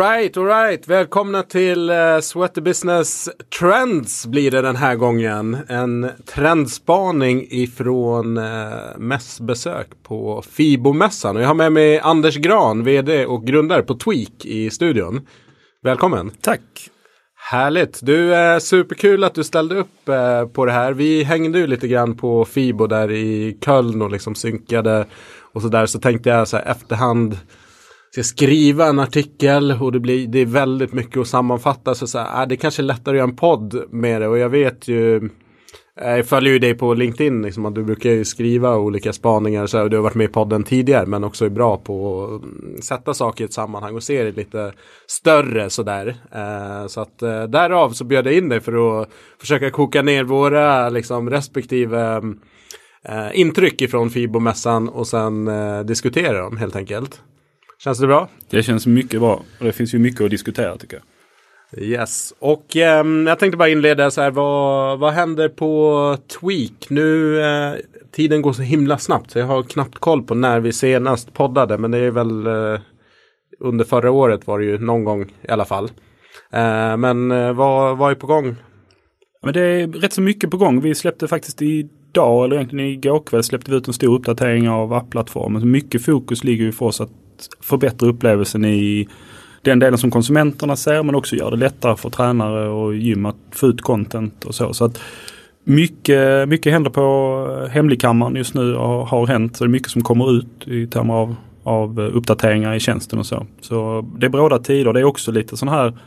Alright, alright. Välkomna till uh, Sweater Business Trends blir det den här gången. En trendspaning ifrån uh, mässbesök på Fibo-mässan. Och jag har med mig Anders Gran, vd och grundare på Tweak i studion. Välkommen. Tack. Härligt. Du, är superkul att du ställde upp eh, på det här. Vi hängde ju lite grann på Fibo där i Köln och liksom synkade och sådär. Så tänkte jag så här efterhand ska skriva en artikel och det, blir, det är väldigt mycket att sammanfatta. Så, så här, äh, det är kanske är lättare att göra en podd med det och jag vet ju eh, jag följer ju dig på LinkedIn, liksom, att du brukar ju skriva olika spaningar. Så här, och du har varit med i podden tidigare men också är bra på att mm, sätta saker i ett sammanhang och se det lite större sådär. Eh, så att eh, därav så bjöd jag in dig för att försöka koka ner våra liksom, respektive mm, eh, intryck ifrån Fibomässan och sen eh, diskutera dem helt enkelt. Känns det bra? Det känns mycket bra. Och det finns ju mycket att diskutera tycker jag. Yes, och eh, jag tänkte bara inleda så här. Vad, vad händer på Tweak? Nu, eh, tiden går så himla snabbt så jag har knappt koll på när vi senast poddade. Men det är väl eh, under förra året var det ju någon gång i alla fall. Eh, men eh, vad, vad är på gång? Men det är rätt så mycket på gång. Vi släppte faktiskt idag, eller egentligen igår kväll, släppte vi ut en stor uppdatering av appplattformen. Mycket fokus ligger ju för oss att förbättra upplevelsen i den delen som konsumenterna ser men också gör det lättare för tränare och gym att få ut content och så. så att mycket, mycket händer på hemligkammaren just nu och har hänt. Så det är mycket som kommer ut i termer av, av uppdateringar i tjänsten och så. Så det är bråda tider. Det är också lite sån här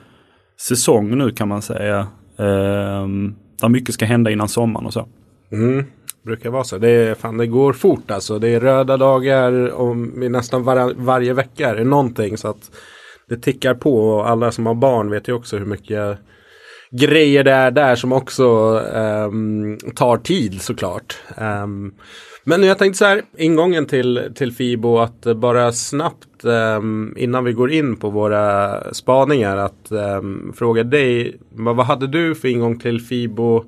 säsong nu kan man säga. Ehm, där mycket ska hända innan sommaren och så. Mm brukar vara så. Det, är, fan, det går fort alltså. Det är röda dagar om, nästan var, varje vecka är det någonting. Så att det tickar på och alla som har barn vet ju också hur mycket grejer det är där som också um, tar tid såklart. Um, men jag tänkte så här, ingången till, till Fibo att bara snabbt um, innan vi går in på våra spaningar att fråga dig, vad, vad hade du för ingång till Fibo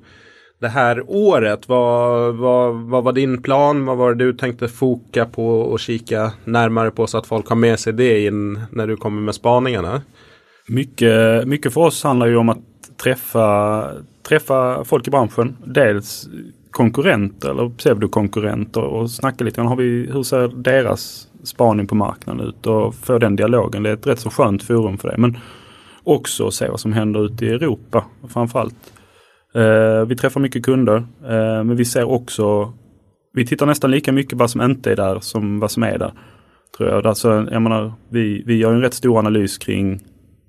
det här året. Vad, vad, vad var din plan? Vad var det du tänkte foka på och kika närmare på så att folk har med sig det in när du kommer med spaningarna? Mycket, mycket för oss handlar ju om att träffa, träffa folk i branschen. Dels konkurrenter eller pseudokonkurrenter och snacka lite grann. Har vi, hur ser deras spaning på marknaden ut och få den dialogen. Det är ett rätt så skönt forum för det. Men också se vad som händer ute i Europa. Framförallt vi träffar mycket kunder, eh, men vi ser också, vi tittar nästan lika mycket vad som inte är där som vad som är där. Tror jag. Alltså, jag menar, vi, vi gör en rätt stor analys kring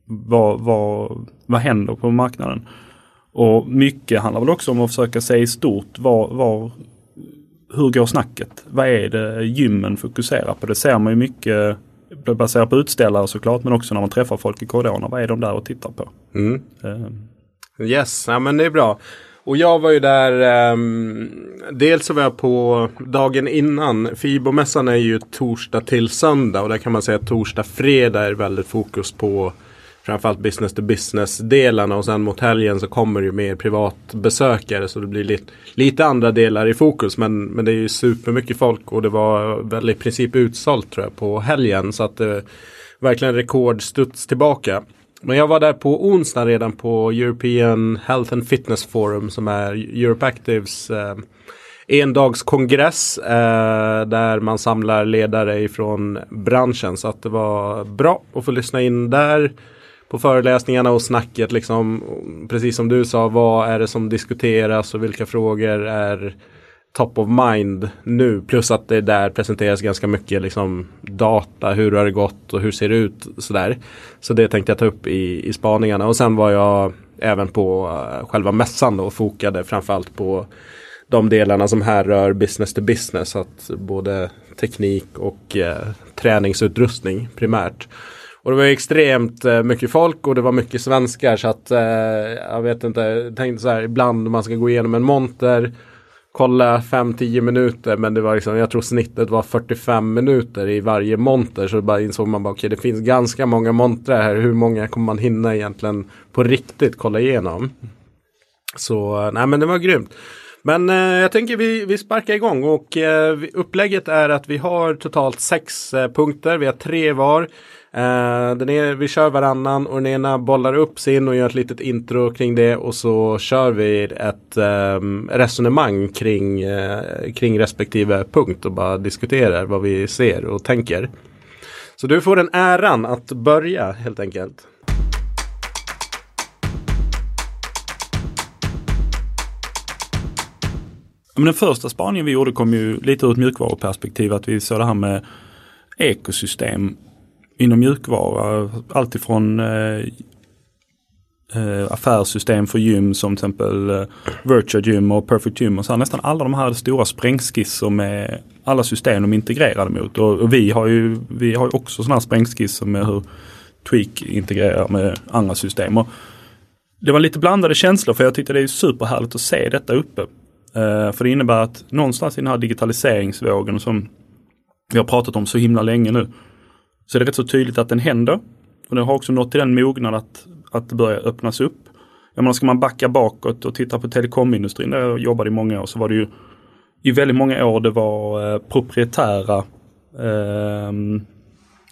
vad, vad, vad händer på marknaden. Och mycket handlar väl också om att försöka se i stort var, var, hur går snacket? Vad är det gymmen fokuserar på? Det ser man ju mycket baserat på utställare såklart men också när man träffar folk i korridorerna. Vad är de där och tittar på? Mm. Yes, ja men det är bra. Och jag var ju där, um, dels så var jag på dagen innan. Fibomässan är ju torsdag till söndag och där kan man säga att torsdag, fredag är väldigt fokus på framförallt business to business delarna och sen mot helgen så kommer det ju mer privatbesökare så det blir lite, lite andra delar i fokus men, men det är ju supermycket folk och det var väl i princip utsålt tror jag på helgen så att det eh, verkligen rekordstuds tillbaka. Men jag var där på onsdag redan på European Health and Fitness Forum som är Europe Actives eh, endagskongress eh, där man samlar ledare ifrån branschen. Så att det var bra att få lyssna in där på föreläsningarna och snacket. Liksom, precis som du sa, vad är det som diskuteras och vilka frågor är top of mind nu. Plus att det där presenteras ganska mycket liksom, data. Hur har det gått och hur ser det ut? Sådär. Så det tänkte jag ta upp i, i spaningarna. Och sen var jag även på eh, själva mässan då, och fokade framförallt på de delarna som här rör business to business. Att både teknik och eh, träningsutrustning primärt. Och det var extremt eh, mycket folk och det var mycket svenskar så att eh, jag vet inte, jag tänkte så här ibland man ska gå igenom en monter kolla 5-10 minuter men det var liksom, jag tror snittet var 45 minuter i varje monter. Så bara insåg man bara okej okay, det finns ganska många montrar här. Hur många kommer man hinna egentligen på riktigt kolla igenom? Så nej men det var grymt. Men eh, jag tänker vi, vi sparkar igång och eh, upplägget är att vi har totalt sex eh, punkter. Vi har tre var. Eh, den är, vi kör varannan och den ena bollar upp sin och gör ett litet intro kring det och så kör vi ett eh, resonemang kring, eh, kring respektive punkt och bara diskuterar vad vi ser och tänker. Så du får den äran att börja helt enkelt. Men den första spaningen vi gjorde kom ju lite ur ett mjukvaruperspektiv. Att vi såg det här med ekosystem inom mjukvara. Alltifrån eh, eh, affärssystem för gym som till exempel eh, Virtual Gym och Perfect Gym. Och så här, nästan alla de här stora sprängskisser med alla system de är integrerade mot. Och, och, vi har ju vi har också sådana här sprängskisser med hur Tweak integrerar med andra system. Och det var lite blandade känslor för jag tyckte det är superhärligt att se detta uppe. Eh, för det innebär att någonstans i den här digitaliseringsvågen som vi har pratat om så himla länge nu. Så är det rätt så tydligt att den händer. Och den har också nått till den mognad att, att det börjar öppnas upp. Jag menar, ska man backa bakåt och titta på telekomindustrin där jag jobbade i många år så var det ju i väldigt många år det var eh, proprietära eh,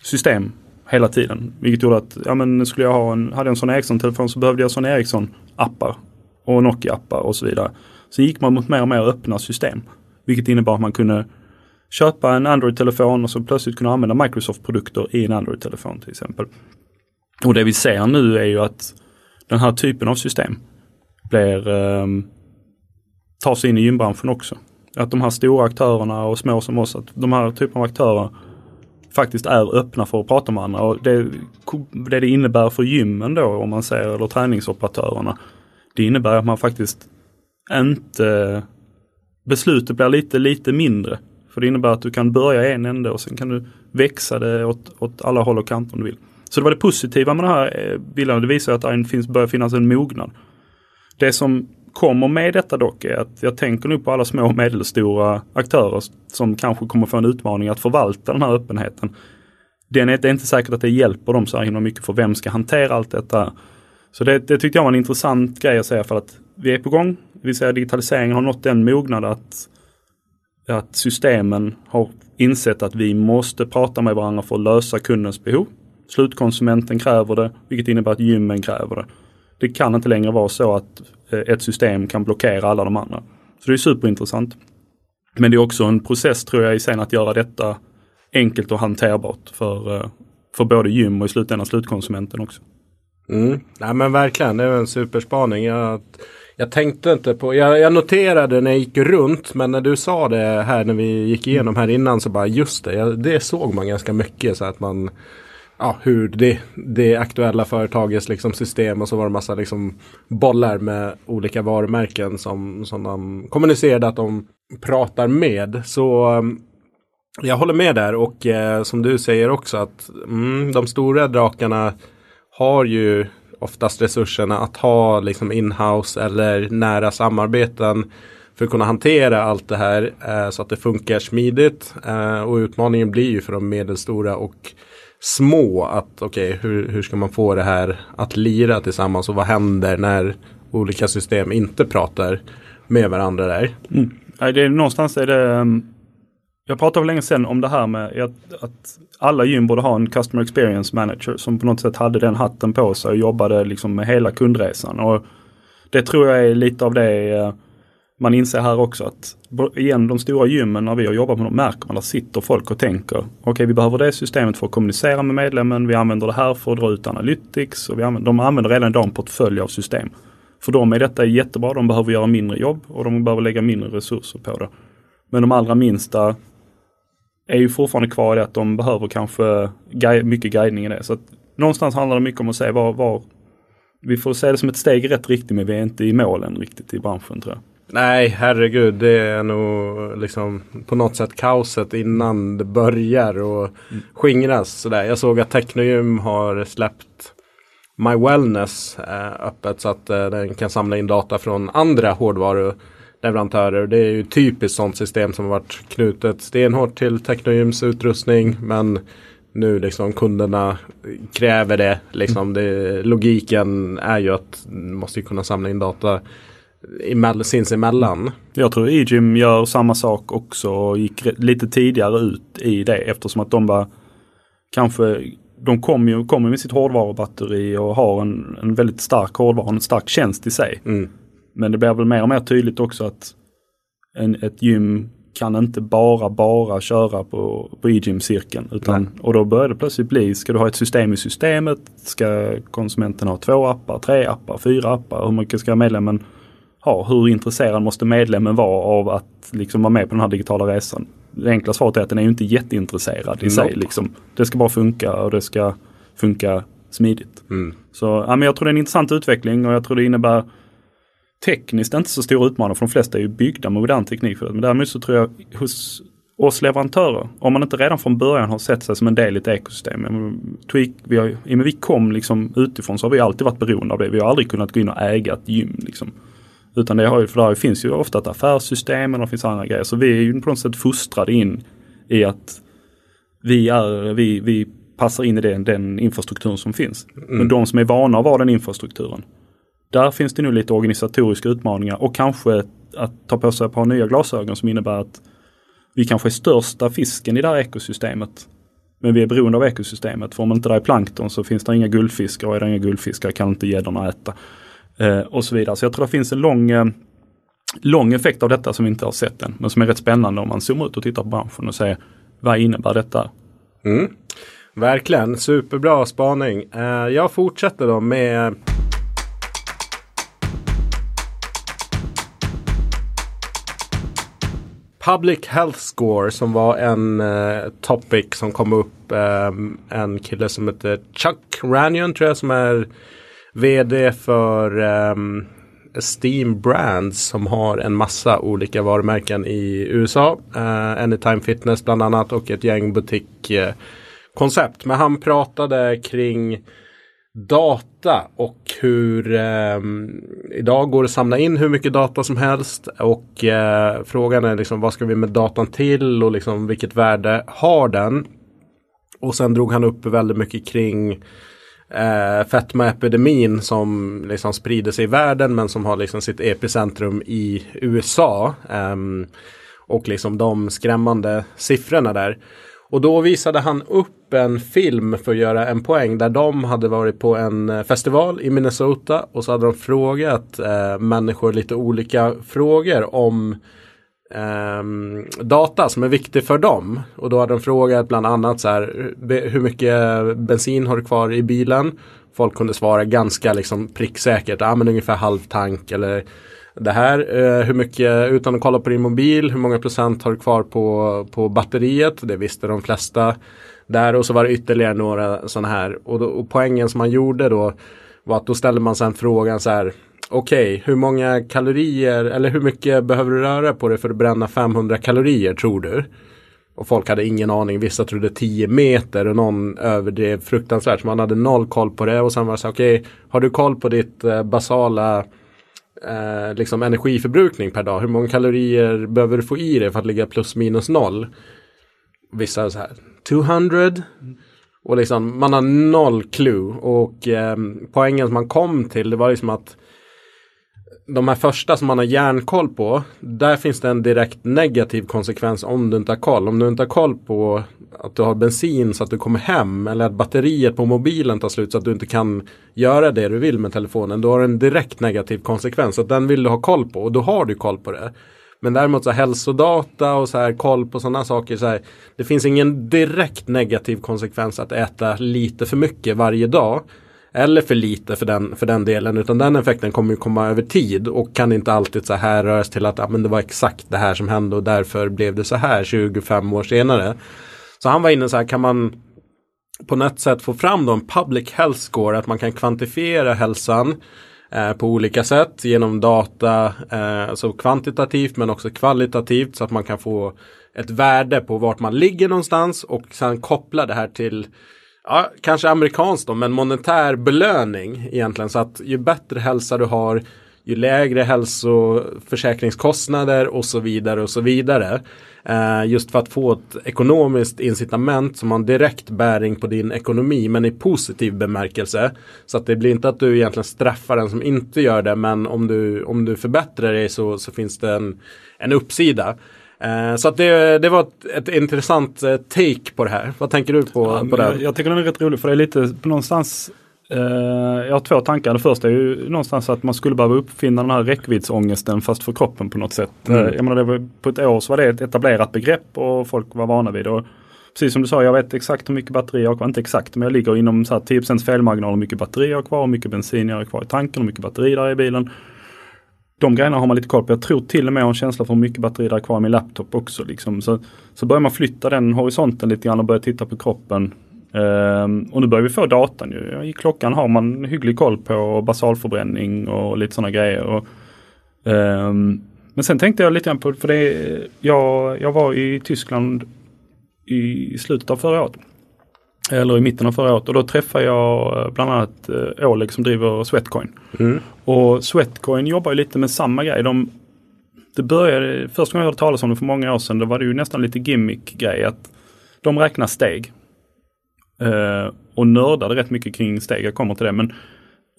system hela tiden. Vilket gjorde att, ja men skulle jag ha en, hade jag en sån Ericsson-telefon så behövde jag sån Ericsson-appar och Nokia-appar och så vidare. Sen gick man mot mer och mer öppna system. Vilket innebar att man kunde köpa en Android-telefon och så plötsligt kunna använda Microsoft-produkter i en Android-telefon till exempel. Och det vi ser nu är ju att den här typen av system blir, eh, tar sig in i gymbranschen också. Att de här stora aktörerna och små som oss, att de här typen av aktörer faktiskt är öppna för att prata med andra. Och det, det det innebär för gymmen då, om man säger, eller träningsoperatörerna, det innebär att man faktiskt inte... Beslutet blir lite, lite mindre. För det innebär att du kan börja i en ände och sen kan du växa det åt, åt alla håll och kanter om du vill. Så det var det positiva med den här eh, bilden. Det visar att det finns, börjar finnas en mognad. Det som kommer med detta dock är att jag tänker nu på alla små och medelstora aktörer som kanske kommer få en utmaning att förvalta den här öppenheten. Det är, det är inte säkert att det hjälper dem så här himla mycket för vem ska hantera allt detta. Så det, det tyckte jag var en intressant grej att säga för att vi är på gång. Vi säger digitaliseringen har nått den mognad att, att systemen har insett att vi måste prata med varandra för att lösa kundens behov. Slutkonsumenten kräver det, vilket innebär att gymmen kräver det. Det kan inte längre vara så att eh, ett system kan blockera alla de andra. Så det är superintressant. Men det är också en process tror jag i sen att göra detta enkelt och hanterbart för, eh, för både gym och i slutändan slutkonsumenten också. Mm. Nej men verkligen, det är en superspaning. Jag, jag tänkte inte på, jag, jag, noterade när jag gick runt men när du sa det här när vi gick igenom här innan så bara just det, jag, det såg man ganska mycket så att man ja, hur det, det aktuella företagets liksom system och så var det massa liksom bollar med olika varumärken som, som de kommunicerade att de pratar med. Så um, jag håller med där och eh, som du säger också att mm, de stora drakarna har ju oftast resurserna att ha liksom inhouse eller nära samarbeten för att kunna hantera allt det här eh, så att det funkar smidigt. Eh, och utmaningen blir ju för de medelstora och små att okej okay, hur, hur ska man få det här att lira tillsammans och vad händer när olika system inte pratar med varandra där. Mm. Det är, någonstans är det um, jag pratade för länge sedan om det här med att, att, alla gym borde ha en Customer Experience Manager som på något sätt hade den hatten på sig och jobbade liksom med hela kundresan. Och Det tror jag är lite av det eh, man inser här också att igen de stora gymmen när vi har jobbat med dem märker man att sitter folk och tänker okej okay, vi behöver det systemet för att kommunicera med medlemmen. Vi använder det här för att dra ut analytics och vi använder, de använder redan idag en portfölj av system. För dem är detta jättebra. De behöver göra mindre jobb och de behöver lägga mindre resurser på det. Men de allra minsta är ju fortfarande kvar i det att de behöver kanske mycket guidning i det. Så att någonstans handlar det mycket om att se var, var vi får se det som ett steg i rätt riktning men vi är inte i målen riktigt i branschen tror jag. Nej, herregud. Det är nog liksom på något sätt kaoset innan det börjar och mm. skingras. Sådär. Jag såg att Technogym har släppt My Wellness eh, öppet så att eh, den kan samla in data från andra hårdvaruleverantörer. Det är ju typiskt sånt system som har varit knutet stenhårt till Technogyms utrustning. Men nu liksom kunderna kräver det. Liksom det logiken är ju att man måste kunna samla in data sinsemellan. Jag tror E-gym gör samma sak också och gick lite tidigare ut i det eftersom att de var kanske de kommer ju kommer med sitt hårdvarubatteri och har en, en väldigt stark hårdvara, en stark tjänst i sig. Mm. Men det blir väl mer och mer tydligt också att en, ett gym kan inte bara, bara köra på, på e-gym-cirkeln. Utan, och då börjar det plötsligt bli, ska du ha ett system i systemet? Ska konsumenten ha två appar, tre appar, fyra appar? Hur mycket ska medlemmen ha? Hur intresserad måste medlemmen vara av att liksom vara med på den här digitala resan? Det enkla svaret är att den är ju inte jätteintresserad i sig. Liksom. Det ska bara funka och det ska funka smidigt. Mm. Så ja, men jag tror det är en intressant utveckling och jag tror det innebär tekniskt inte så stor utmaning för de flesta är ju byggda med modern teknik. Men däremot så tror jag hos oss leverantörer, om man inte redan från början har sett sig som en del i ett ekosystem. Tweak, vi har, med vi kom liksom utifrån så har vi alltid varit beroende av det. Vi har aldrig kunnat gå in och äga ett gym. Liksom. Utan det har för där finns ju ofta ett affärssystem och det finns andra grejer. Så vi är ju på något sätt fostrade in i att vi, är, vi, vi passar in i den, den infrastrukturen som finns. Mm. Men de som är vana att vara den infrastrukturen, där finns det nu lite organisatoriska utmaningar och kanske att ta på sig ett par nya glasögon som innebär att vi kanske är största fisken i det här ekosystemet. Men vi är beroende av ekosystemet. För om inte det är plankton så finns det inga guldfiskar och är det inga guldfiskar kan inte gäddorna äta. Eh, och så vidare. Så jag tror det finns en lång, eh, lång effekt av detta som vi inte har sett än. Men som är rätt spännande om man zoomar ut och tittar på branschen och ser vad innebär detta? Mm. Verkligen, superbra spaning. Eh, jag fortsätter då med Public Health Score som var en uh, topic som kom upp. Um, en kille som heter Chuck Ranion tror jag som är vd för um, Steam Brands som har en massa olika varumärken i USA. Uh, Anytime Fitness bland annat och ett gäng butikkoncept. Uh, Men han pratade kring data och hur eh, idag går det att samla in hur mycket data som helst och eh, frågan är liksom vad ska vi med datan till och liksom vilket värde har den? Och sen drog han upp väldigt mycket kring eh, fetmaepidemin som liksom sprider sig i världen men som har liksom sitt epicentrum i USA. Eh, och liksom de skrämmande siffrorna där. Och då visade han upp en film för att göra en poäng där de hade varit på en eh, festival i Minnesota och så hade de frågat eh, människor lite olika frågor om eh, data som är viktig för dem. Och då hade de frågat bland annat så här hur mycket bensin har du kvar i bilen? Folk kunde svara ganska liksom pricksäkert, ja men ungefär halv tank eller det här. Eh, hur mycket, utan att kolla på din mobil, hur många procent har du kvar på, på batteriet? Det visste de flesta där och så var det ytterligare några sådana här. Och, då, och poängen som man gjorde då var att då ställde man sen frågan så här. Okej, okay, hur många kalorier eller hur mycket behöver du röra på dig för att bränna 500 kalorier tror du? Och folk hade ingen aning, vissa trodde 10 meter och någon överdrev fruktansvärt. Så man hade noll koll på det och sen var det så okej, okay, har du koll på ditt eh, basala eh, liksom energiförbrukning per dag. Hur många kalorier behöver du få i dig för att ligga plus minus noll? Vissa så här 200. Och liksom man har noll clue. Och eh, poängen som man kom till det var liksom att de här första som man har järnkoll på, där finns det en direkt negativ konsekvens om du inte har koll. Om du inte har koll på att du har bensin så att du kommer hem eller att batteriet på mobilen tar slut så att du inte kan göra det du vill med telefonen. Då har du en direkt negativ konsekvens. Så den vill du ha koll på och då har du koll på det. Men däremot så hälsodata och så här koll på sådana saker. Så här, det finns ingen direkt negativ konsekvens att äta lite för mycket varje dag. Eller för lite för den, för den delen. Utan den effekten kommer ju komma över tid. Och kan inte alltid så här röras till att ja, men det var exakt det här som hände. Och därför blev det så här 25 år senare. Så han var inne så här, kan man på något sätt få fram då en public health score. Att man kan kvantifiera hälsan eh, på olika sätt genom data. Eh, alltså kvantitativt men också kvalitativt. Så att man kan få ett värde på vart man ligger någonstans. Och sen koppla det här till ja, kanske amerikanskt då, men monetär belöning egentligen. Så att ju bättre hälsa du har, ju lägre hälsoförsäkringskostnader och så vidare och så vidare. Eh, just för att få ett ekonomiskt incitament som har en direkt bäring på din ekonomi men i positiv bemärkelse. Så att det blir inte att du egentligen straffar den som inte gör det men om du, om du förbättrar dig så, så finns det en, en uppsida. Eh, så att det, det var ett, ett intressant eh, take på det här. Vad tänker du på, Ja, på det? jag, jag tycker den är rätt rolig för det är lite någonstans eh, jag har två tankar. Det första är ju någonstans att man skulle behöva uppfinna den här räckviddsångesten fast för kroppen på något sätt. Mm. Eh, jag menar, var, på ett år så var det ett etablerat begrepp och folk var vana vid det. Och precis som du sa, jag vet exakt hur mycket batteri jag har kvar. Inte exakt, men jag ligger inom så här 10 felmarginal hur mycket batteri jag har kvar, hur mycket bensin jag har kvar i tanken, hur mycket batteri där är i bilen. De grejerna har man lite koll på. Jag tror till och med jag har en känsla för hur mycket batteri det är kvar i min laptop också. Liksom. Så, så börjar man flytta den horisonten lite grann och börja titta på kroppen. Ehm, och nu börjar vi få datan. Ju. I klockan har man hygglig koll på basalförbränning och lite sådana grejer. Och, ehm, men sen tänkte jag lite grann på, för det, jag, jag var i Tyskland i slutet av förra året. Eller i mitten av förra året och då träffade jag eh, bland annat eh, Oleg som driver Sweatcoin. Mm. Och Sweatcoin jobbar ju lite med samma grej. De, det började, första gången jag hörde talas om det för många år sedan, då var det ju nästan lite gimmick-grej. att De räknar steg. Eh, och nördade rätt mycket kring steg, jag kommer till det. Men,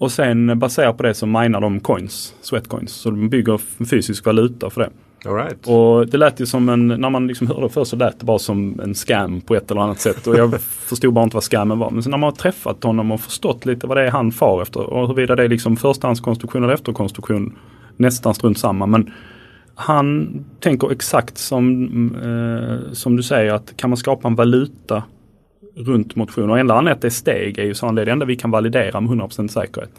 och sen baserat på det så minar de coins, sweatcoins. Så de bygger en fysisk valuta för det. Right. Och det lät ju som en, när man liksom hörde det först så lät det bara som en scam på ett eller annat sätt. Och jag förstod bara inte vad scammen var. Men sen när man har träffat honom och förstått lite vad det är han far efter och huruvida det är liksom förstahandskonstruktion eller efterkonstruktion nästan strunt samma. Men han tänker exakt som, eh, som du säger att kan man skapa en valuta runt motion och enda anledningen att det är steg är ju så det är det enda vi kan validera med 100% säkerhet.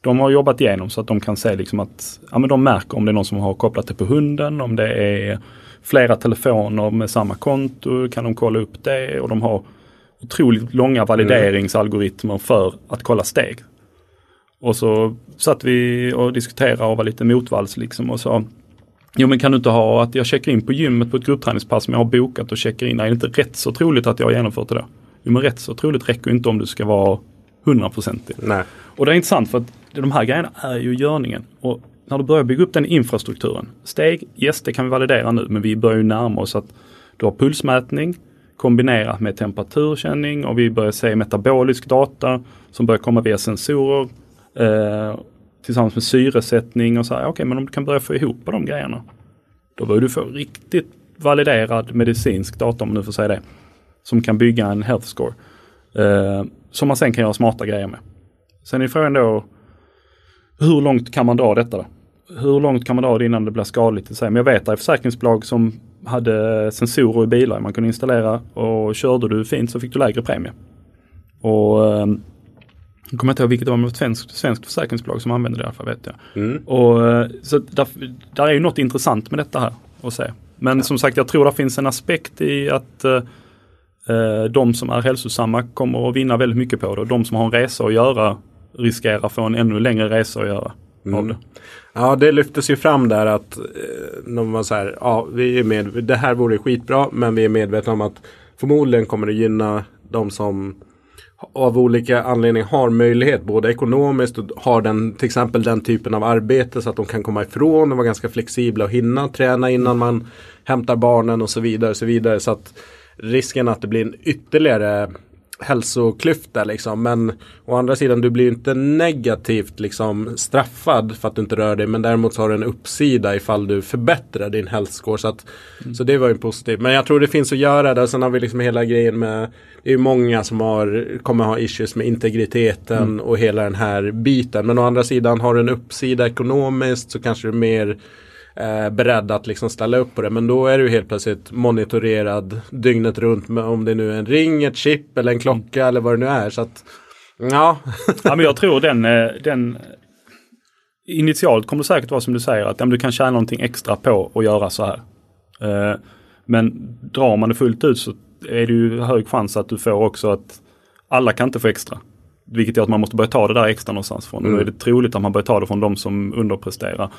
De har jobbat igenom så att de kan se liksom att ja, men de märker om det är någon som har kopplat det på hunden, om det är flera telefoner med samma konto kan de kolla upp det och de har otroligt långa valideringsalgoritmer för att kolla steg. Och så satt vi och diskuterade och var lite motvalls liksom och sa Jo men kan du inte ha att jag checkar in på gymmet på ett gruppträningspass som jag har bokat och checkar in. Är det inte rätt så troligt att jag har genomfört det då? Jo men rätt så troligt räcker inte om du ska vara hundraprocentig. Och det är intressant för att de här grejerna är ju görningen. Och när du börjar bygga upp den infrastrukturen. Steg, yes det kan vi validera nu men vi börjar ju närma oss att du har pulsmätning kombinerat med temperaturkänning och vi börjar se metabolisk data som börjar komma via sensorer. Eh, tillsammans med syresättning och så här. Okej, men om du kan börja få ihop de grejerna. Då börjar du få riktigt validerad medicinsk data om du får säga det. Som kan bygga en health score. Eh, som man sen kan göra smarta grejer med. Sen är frågan då hur långt kan man dra detta då? Hur långt kan man dra det innan det blir skadligt? i sig? Men jag vet att det är försäkringsbolag som hade sensorer i bilar man kunde installera och körde du fint så fick du lägre premie. Och eh, jag kommer inte ihåg vilket det var, men ett svenskt, svenskt försäkringsbolag som använde det i alla fall vet jag. Mm. Och, eh, så där, där är ju något intressant med detta här att se. Men som sagt, jag tror det finns en aspekt i att eh, de som är hälsosamma kommer att vinna väldigt mycket på det. Och de som har en resa att göra riskerar att få en ännu längre resa att göra det. Ja, det lyftes ju fram där att eh, de var så här, ja, vi är med, det här vore skitbra, men vi är medvetna om att förmodligen kommer det gynna de som av olika anledningar har möjlighet, både ekonomiskt och har den, till exempel den typen av arbete så att de kan komma ifrån och vara ganska flexibla och hinna träna innan man hämtar barnen och så vidare. Och så vidare. Så att risken att det blir en ytterligare hälsoklyfta liksom. Men å andra sidan, du blir inte negativt liksom straffad för att du inte rör dig. Men däremot så har du en uppsida ifall du förbättrar din score. Så, att, så det var ju positivt. Men jag tror det finns att göra där. Sen har vi liksom hela grejen med, det är ju många som har, kommer ha issues med integriteten och hela den här biten. Men å andra sidan, har du en uppsida ekonomiskt så kanske du är mer eh, beredd att liksom ställa upp på det. Men då är du helt plötsligt monitorerad dygnet runt om det nu är en ring, ett chip eller en klocka eller vad det nu är. Så att, ja. Ja, men jag tror den, eh, den initialt kommer det säkert vara som du säger att ja, du kan tjäna någonting extra på att göra så här. Eh, Men drar man det fullt ut så är det ju hög chans att du får också att alla kan inte få extra. Vilket gör att man måste börja ta det där extra någonstans från. Och då är det troligt att man börjar ta det från de som underpresterar.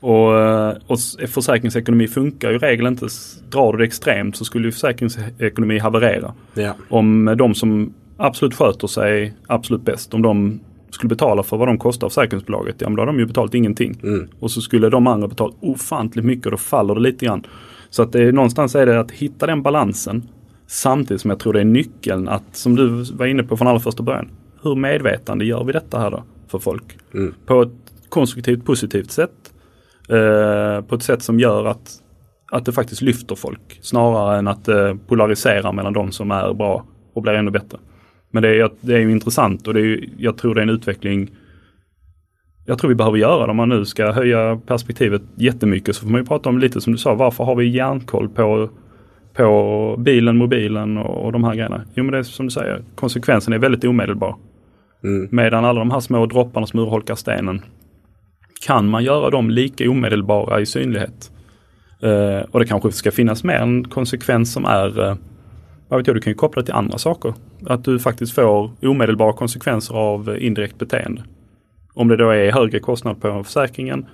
Och, eh, och försäkringsekonomi funkar ju i regel inte. Drar du det extremt så skulle ju försäkringsekonomi haverera. ja. Om de som absolut sköter sig absolut bäst, om de skulle betala för vad de kostar försäkringsbolaget, ja men då har de ju betalat ingenting. Mm. Och så skulle de andra betala ofantligt mycket och då faller det lite grann. Så att det är, någonstans är det att hitta den balansen samtidigt som jag tror det är nyckeln att, som du var inne på från allra första början, hur medvetande gör vi detta här då för folk? Mm. På ett konstruktivt positivt sätt. Eh, på ett sätt som gör att att det faktiskt lyfter folk snarare än att det polariserar mellan de som är bra och blir ännu bättre. Men det är, det är ju intressant och det är, jag tror det är en utveckling jag tror vi behöver göra det om man nu ska höja perspektivet jättemycket så får man ju prata om lite som du sa, varför har vi järnkoll på, på bilen, mobilen och, och de här grejerna? Jo men det är som du säger, konsekvensen är väldigt omedelbar. Mm. Medan alla de här små dropparna som urholkar stenen kan man göra dem lika omedelbara i synlighet. Uh, och det kanske ska finnas mer en konsekvens som är, uh, vad vet jag, du kan ju koppla det till andra saker. Att du faktiskt får omedelbara konsekvenser av indirekt beteende. Om det då är högre kostnad på försäkringen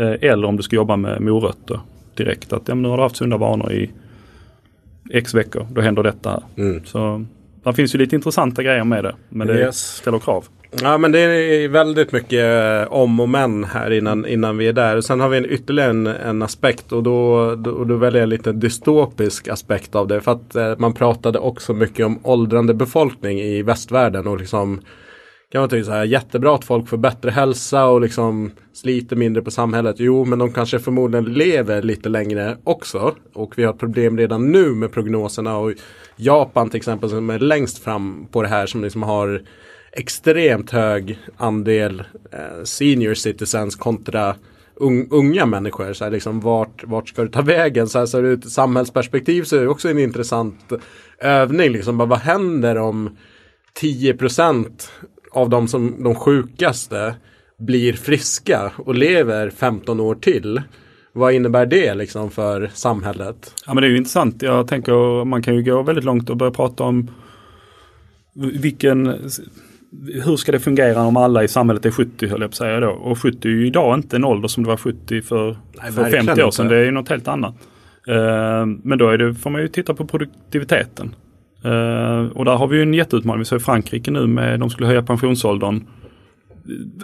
uh, eller om du ska jobba med morötter direkt. Att ja, nu har du haft sunda vanor i x veckor, då händer detta. Mm. Så det finns ju lite intressanta grejer med det. Men det yes. ställer krav. Ja men det är väldigt mycket eh, om och men här innan, innan vi är där. Och sen har vi en ytterligare en, en aspekt och då, då, då väljer jag lite dystopisk aspekt av det. För att eh, man pratade också mycket om åldrande befolkning i västvärlden och liksom kan man tycka så här jättebra att folk får bättre hälsa och liksom sliter mindre på samhället. Jo, men de kanske förmodligen lever lite längre också. Och vi har problem redan nu med prognoserna och Japan till exempel som är längst fram på det här som liksom har extremt hög andel eh, senior citizens kontra un, unga människor. Så här, liksom, vart, vart ska du ta vägen? Så här, så ur ett samhällsperspektiv så är det också en intressant övning. Liksom, bara, vad händer om 10% av de, som, de sjukaste blir friska och lever 15 år till? Vad innebär det liksom för samhället? Ja men det är ju intressant. Jag tänker man kan ju gå väldigt långt och börja prata om vilken hur ska det fungera om alla i samhället är 70 höll jag på att säga då. Och 70 är ju idag inte en ålder som det var 70 för, Nej, för 50 år sedan. Det är ju något helt annat. Uh, men då är det, får man ju titta på produktiviteten. Uh, och där har vi ju en jätteutmaning. Vi ser Frankrike nu med, de skulle höja pensionsåldern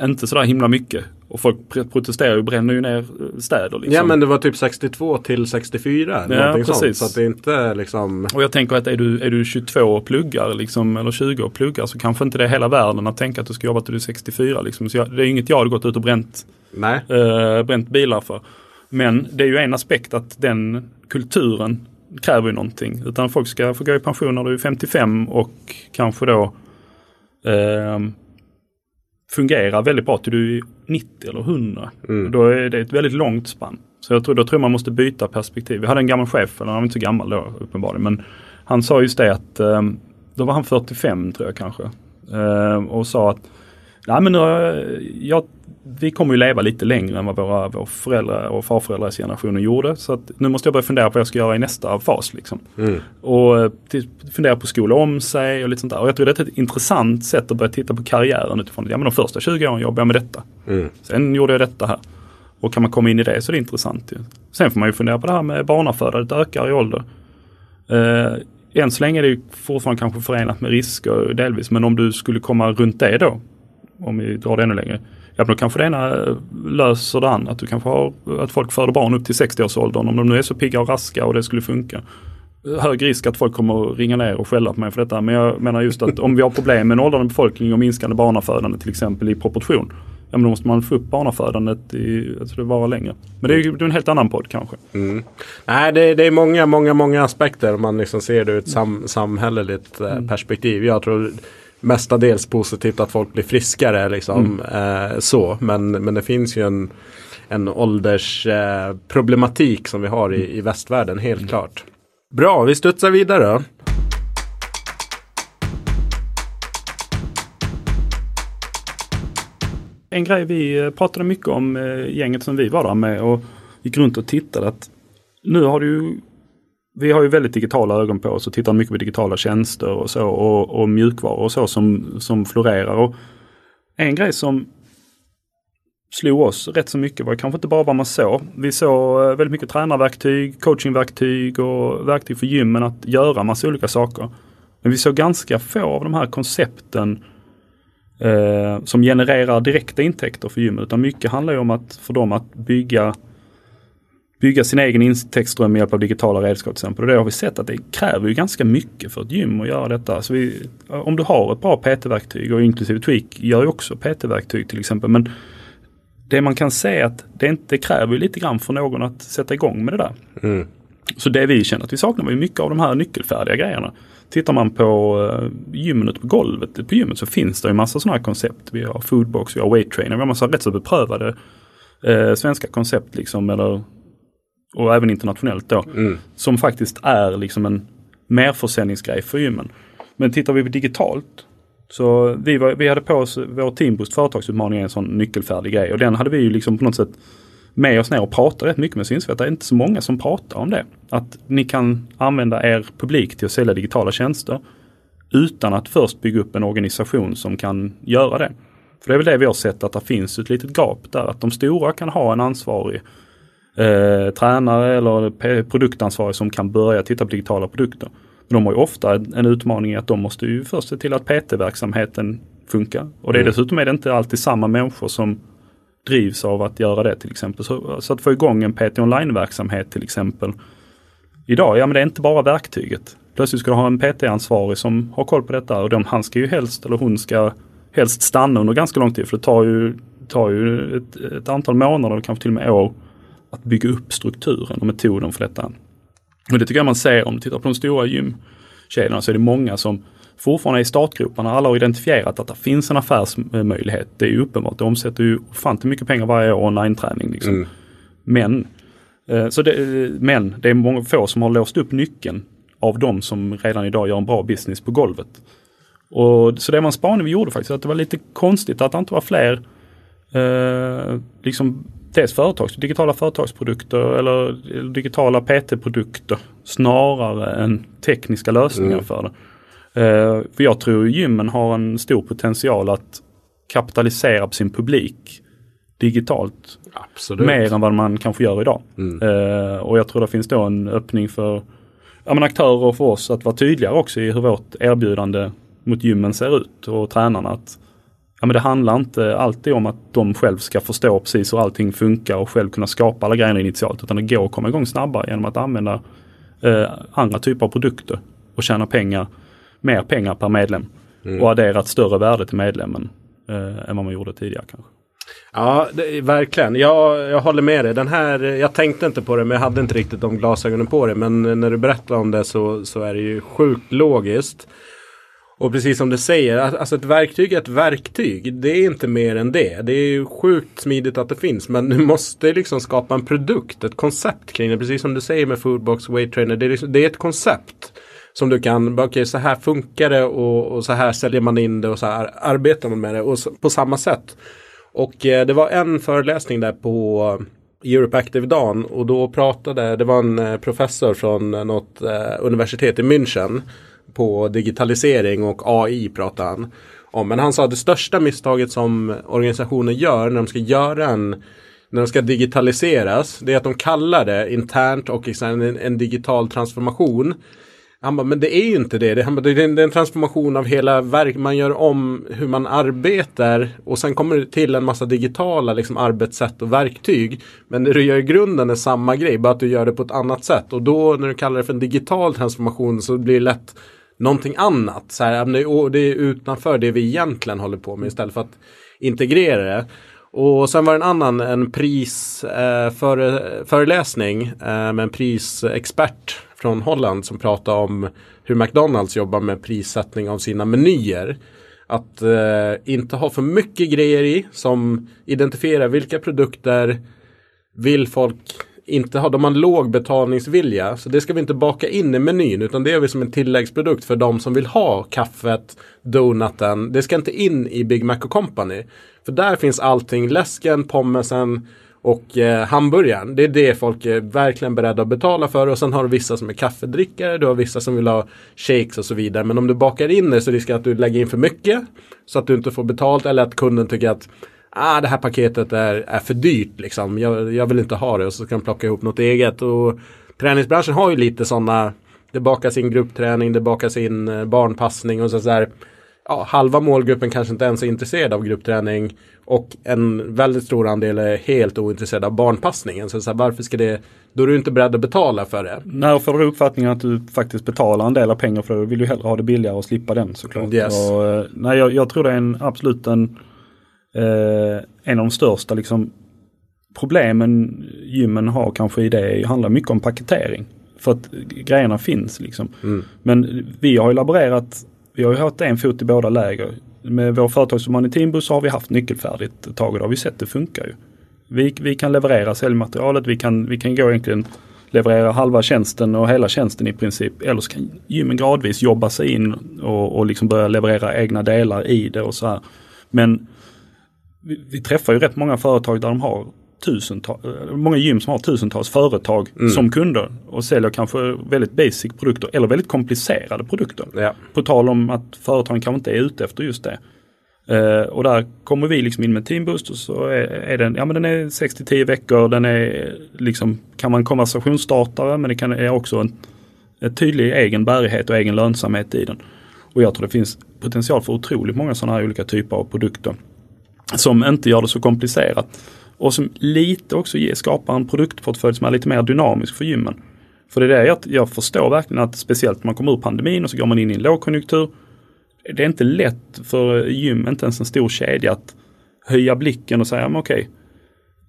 inte sådär himla mycket. Och folk protesterar och bränner ju ner eh, städer. Liksom. Ja men det var typ 62 till 64. Ja precis. Sånt, så att det är inte liksom. Och jag tänker att är du, är du 22 och pluggar liksom, eller 20 och pluggar så kanske inte det är hela världen att tänka att du ska jobba till du är 64. Liksom. Så jag, det är inget jag hade gått ut och bränt, Nej. Äh, bränt bilar för. Men det är ju en aspekt att den kulturen kräver ju någonting. Utan folk ska få gå i pension när du är 55 och kanske då eh, fungerar väldigt bra till du är 90 eller 100. Mm. Då är det ett väldigt långt spann. Så jag tror, då tror man måste byta perspektiv. Vi hade en gammal chef, eller han var inte så gammal då uppenbarligen, men han sa just det att eh, då var han 45 tror jag kanske. Eh, och sa att Nej men nu, jag vi kommer ju leva lite längre än vad våra, våra föräldrar och farföräldrars generation gjorde. Så att nu måste jag börja fundera på vad jag ska göra i nästa fas. Liksom. Mm. Och eh, fundera på att skola om sig och lite sånt där. Och jag tror det är ett intressant sätt att börja titta på karriären utifrån ja, men de första 20 åren jobbade jag med detta. Mm. Sen gjorde jag detta här. Och kan man komma in i det så är det intressant. Ju. Sen får man ju fundera på det här med barnafödandet ökar i ålder. Eh, än så länge är det fortfarande kanske förenat med risker delvis. Men om du skulle komma runt det då, om vi drar det ännu längre, ja då kanske det ena löser det andra. Att du kanske har att folk föder barn upp till 60-årsåldern om de nu är så pigga och raska och det skulle funka. Hög risk att folk kommer ringa ner och skälla på mig för detta. Men jag menar just att om vi har problem med en åldrande befolkning och minskande barnafödande till exempel i proportion. Ja men då måste man få upp barnafödandet i, alltså det vara längre. Men det är ju en helt annan podd kanske. Mm. Nej det, det, är många, många, många aspekter om man liksom ser det ur ett sam, samhälleligt eh, mm. perspektiv. Jag tror mestadels positivt att folk blir friskare. Liksom, mm. eh, så. Men, men det finns ju en, en åldersproblematik eh, som vi har i, i västvärlden, helt mm. klart. Bra, vi studsar vidare. En grej vi eh, pratade mycket om, eh, gänget som vi var där med och gick runt och tittade. att Nu har det ju vi har ju väldigt digitala ögon på oss och tittar mycket på digitala tjänster och så och, och mjukvaror och så som, som florerar. Och en grej som slog oss rätt så mycket var kanske inte bara vad man såg. Vi såg eh, väldigt mycket tränarverktyg, coachingverktyg och verktyg för gymmen att göra massa olika saker. Men vi såg ganska få av de här koncepten eh, som genererar direkta intäkter för gymmen. Utan mycket handlar ju om att för dem att bygga bygga sin egen intäktsström med hjälp av digitala redskap till exempel. Och det har vi sett att det kräver ju ganska mycket för ett gym att göra detta. Så vi, om du har ett bra PT-verktyg och inklusive Tweak gör ju också PT-verktyg till exempel. Men det man kan se att det, inte, kräver lite grann för någon att sätta igång med det där. Mm. Så det vi känner att vi saknar var ju mycket av de här nyckelfärdiga grejerna. Tittar man på gymmen ute på golvet på gymmet så finns det ju massa sådana här koncept. Vi har foodbox, vi har weight trainer, vi har massa rätt så beprövade uh, svenska koncept liksom. Eller, och även internationellt då. Mm. Som faktiskt är liksom en merförsäljningsgrej för gymmen. Men tittar vi på digitalt så vi, var, vi hade på oss vår Teamboost företagsutmaning en sån nyckelfärdig grej och den hade vi ju liksom på något sätt med oss ner och pratat rätt mycket med Synsvett. Det är inte så många som pratar om det. Att ni kan använda er publik till att sälja digitala tjänster utan att först bygga upp en organisation som kan göra det. För det är väl det vi har sett att det finns ett litet gap där. Att de stora kan ha en ansvarig eh, tränare eller produktansvarig som kan börja titta på digitala produkter. Men de har ju ofta en utmaning i att de måste ju först se till att PT-verksamheten funkar. Och det är mm. dessutom är det inte alltid samma människor som drivs av att göra det till exempel. Så, så att få igång en PT online-verksamhet till exempel. Idag, ja men det är inte bara verktyget. Plötsligt ska du ha en PT-ansvarig som har koll på detta och de, han ska ju helst, eller hon ska helst stanna under ganska lång tid. För det tar ju, tar ju ett, ett antal månader, kanske till och med år, att bygga upp strukturen och metoden för detta. Och det tycker jag man ser om du tittar på de stora gymkedjorna så är det många som fortfarande är i startgroparna. Alla har identifierat att det finns en affärsmöjlighet. Det är ju uppenbart. Det omsätter ju ofantligt mycket pengar varje år online-träning. Liksom. Mm. Men, eh, så det, men det är många få som har låst upp nyckeln av de som redan idag gör en bra business på golvet. Och, så det man spaning vi gjorde faktiskt, att det var lite konstigt att det inte var fler eh, liksom dels företags, digitala företagsprodukter eller digitala PT-produkter snarare än tekniska lösningar mm. för det. Uh, för jag tror gymmen har en stor potential att kapitalisera på sin publik digitalt. Absolut. Mer än vad man kanske gör idag. Mm. Uh, och jag tror det finns då en öppning för ja, men aktörer och för oss att vara tydligare också i hur vårt erbjudande mot gymmen ser ut och tränarna. Att ja, men det handlar inte alltid om att de själv ska förstå precis hur allting funkar och själv kunna skapa alla grejer initialt. Utan det går att komma igång snabbare genom att använda eh, andra typer av produkter och tjäna pengar, mer pengar per medlem. Mm. Och addera ett större värde till medlemmen eh, än vad man gjorde tidigare kanske. Ja, det, verkligen. Jag, jag håller med dig. Den här, jag tänkte inte på det, men jag hade inte riktigt de glasögonen på det. Men när du berättar om det så, så är det ju sjukt logiskt. Och precis som du säger, alltså ett verktyg är ett verktyg. Det är inte mer än det. Det är ju sjukt smidigt att det finns. Men du måste liksom skapa en produkt, ett koncept kring det. Precis som du säger med Foodbox, Weight Trainer. Det är, liksom, det är ett koncept. Som du kan, okej okay, så här funkar det och, och, så här säljer man in det och så här arbetar man med det. Och så, på samma sätt. Och eh, det var en föreläsning där på Europe Active-dagen och då pratade, det var en eh, professor från något eh, universitet i München på digitalisering och AI pratar han om. Men han sa att det största misstaget som organisationer gör när de ska göra en när de ska digitaliseras, det är att de kallar det internt och en, en digital transformation. Han bara, men det är ju inte det. Det, han bara, det är en transformation av hela verk. Man gör om hur man arbetar och sen kommer det till en massa digitala liksom, arbetssätt och verktyg. Men det du gör i grunden är samma grej, bara att du gör det på ett annat sätt. Och då när du kallar det för en digital transformation så blir det lätt någonting annat. Så här, det är utanför det vi egentligen håller på med istället för att integrera det. Och sen var det en annan, en prisföreläsning eh, eh, med en prisexpert från Holland som pratade om hur McDonalds jobbar med prissättning av sina menyer. Att eh, inte ha för mycket grejer i som identifierar vilka produkter vill folk inte har, de har en låg betalningsvilja. Så det ska vi inte baka in i menyn utan det är vi som en tilläggsprodukt för de som vill ha kaffet, donuten. Det ska inte in i Big Mac Company. För där finns allting, läsken, pommesen och eh, hamburgaren. Det är det folk är verkligen beredda att betala för. Och sen har du vissa som är kaffedrickare, du har vissa som vill ha shakes och så vidare. Men om du bakar in det så riskerar att du lägger in för mycket. Så att du inte får betalt eller att kunden tycker att ah, det här paketet är, är för dyrt liksom. Jag, jag vill inte ha det och så kan de plocka ihop något eget. Och träningsbranschen har ju lite sådana det bakas in gruppträning, det bakas in eh, barnpassning och så, så här, ja, halva målgruppen kanske inte ens är intresserad av gruppträning och en väldigt stor andel är helt ointresserad av barnpassningen. Så, så här, varför ska det, då är du inte beredd att betala för det. När får du uppfattningen att du faktiskt betalar en del av pengar för det, vill du hellre ha det billigare och slippa den såklart. Yes. Och, eh, nej, jag, jag tror det är en absolut en Eh, en av de största liksom, problemen gymmen har kanske i det handlar mycket om paketering. För att grejerna finns liksom. Mm. Men vi har ju laborerat, vi har ju haft en fot i båda läger. Med vår Teambus så har vi haft nyckelfärdigt ett tag och då har vi sett det funkar ju. Vi, vi kan leverera säljmaterialet, vi kan, vi kan gå egentligen leverera halva tjänsten och hela tjänsten i princip. Eller så kan gymmen gradvis jobba sig in och, och liksom börja leverera egna delar i det och så här. Men vi, vi träffar ju rätt många företag där de har tusentals, många gym som har tusentals företag Mm. som kunder och säljer kanske väldigt basic produkter eller väldigt komplicerade produkter. Ja. På tal om att företagen kanske inte är ute efter just det. Eh, och där kommer vi liksom in med Teamboost och så är, är den, ja men den är 6-10 veckor, den är liksom, kan vara en konversationsstartare men det kan, är också en, en tydlig egen bärighet och egen lönsamhet i den. Och jag tror det finns potential för otroligt många sådana här olika typer av produkter. Som inte gör det så komplicerat. Och som lite också ger, skapar en produktportfölj som är lite mer dynamisk för gymmen. För det är det jag, jag förstår verkligen att speciellt när man kommer ur pandemin och så går man in i en lågkonjunktur. Det är inte lätt för eh, gym, inte ens en stor kedja, att höja blicken och säga, men okej,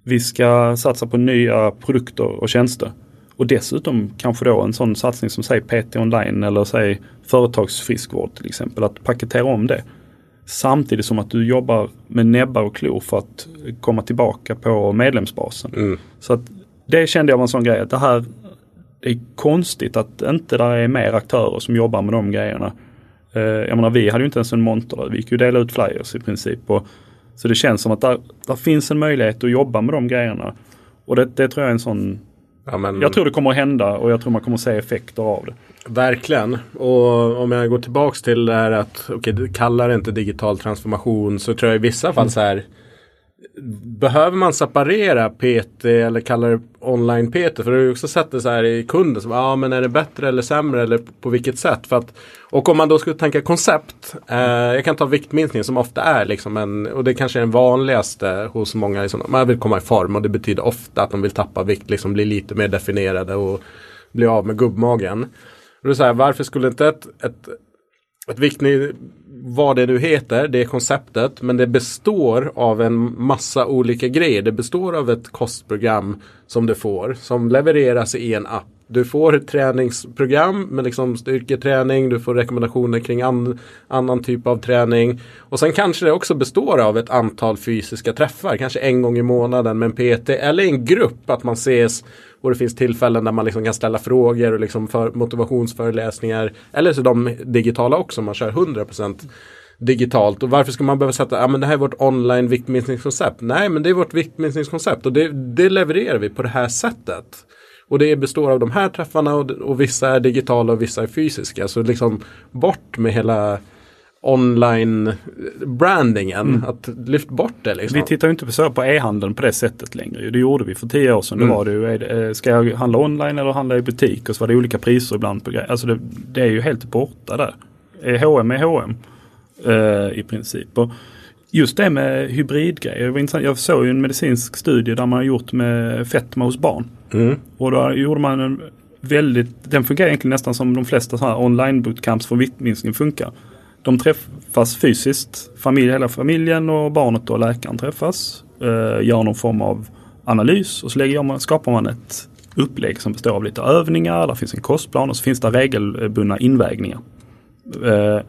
vi ska satsa på nya produkter och tjänster. Och dessutom kanske då en sån satsning som säg PT online eller säg företagsfriskvård till exempel, att paketera om det. Samtidigt som att du jobbar med näbbar och klor för att komma tillbaka på medlemsbasen. Mm. Så att det kände jag var en sån grej att det här det är konstigt att inte där är mer aktörer som jobbar med de grejerna. Eh, jag menar vi hade ju inte ens en monter där. Vi gick ju dela ut flyers i princip. Och, så det känns som att där, där finns en möjlighet att jobba med de grejerna. Och det, det tror jag är en sån Ja, men, Jag tror det kommer att hända och jag tror man kommer att se effekter av det. Verkligen. Och om jag går tillbaks till det här att okej, du kallar det inte digital transformation så tror jag i vissa fall så här Behöver man separera PT eller kalla det online PT? För du har ju också sett det så här i kunden. Ja ah, men är det bättre eller sämre eller på vilket sätt? För att, och om man då skulle tänka koncept. Eh, jag kan ta viktminskning som ofta är liksom en. Och det kanske är den vanligaste hos många. Liksom, man vill komma i form och det betyder ofta att de vill tappa vikt. Liksom bli lite mer definierade och bli av med gubbmagen. Och det är så här, varför skulle inte ett, ett ett viktning, vad det nu heter, det är konceptet. Men det består av en massa olika grejer. Det består av ett kostprogram som du får. Som levereras i en app. Du får ett träningsprogram med liksom styrketräning. Du får rekommendationer kring an, annan typ av träning. Och sen kanske det också består av ett antal fysiska träffar. Kanske en gång i månaden med en PT. Eller en grupp. Att man ses och det finns tillfällen där man liksom kan ställa frågor och liksom för motivationsföreläsningar. Eller så de digitala också, man kör 100% digitalt. Och varför ska man behöva sätta, ja men det här är vårt online viktminskningskoncept. Nej men det är vårt viktminskningskoncept och det, det levererar vi på det här sättet. Och det består av de här träffarna och, och vissa är digitala och vissa är fysiska. Så liksom bort med hela online brandingen. Att lyft bort det liksom. Vi tittar ju inte på, så på e-handeln på det sättet längre. Det gjorde vi för tio år sedan. Mm. Då var det ju, eh, ska jag handla online eller handla i butik? Och så var det olika priser ibland på grejer. Alltså det, det är ju helt borta där. Eh, H&M är H&M eh, i princip. Och just det med hybridgrejer. Jag såg ju en medicinsk studie där man har gjort med fetma hos barn. Mm. Och då gjorde man en väldigt, den fungerar egentligen nästan som de flesta så här online bootcamps för viktminskning funkar. De träffas fysiskt, familj, hela familjen och barnet och läkaren träffas. Eh, gör någon form av analys och så lägger man, skapar man ett upplägg som består av lite övningar, där finns en kostplan och så finns det regelbundna invägningar. Eh,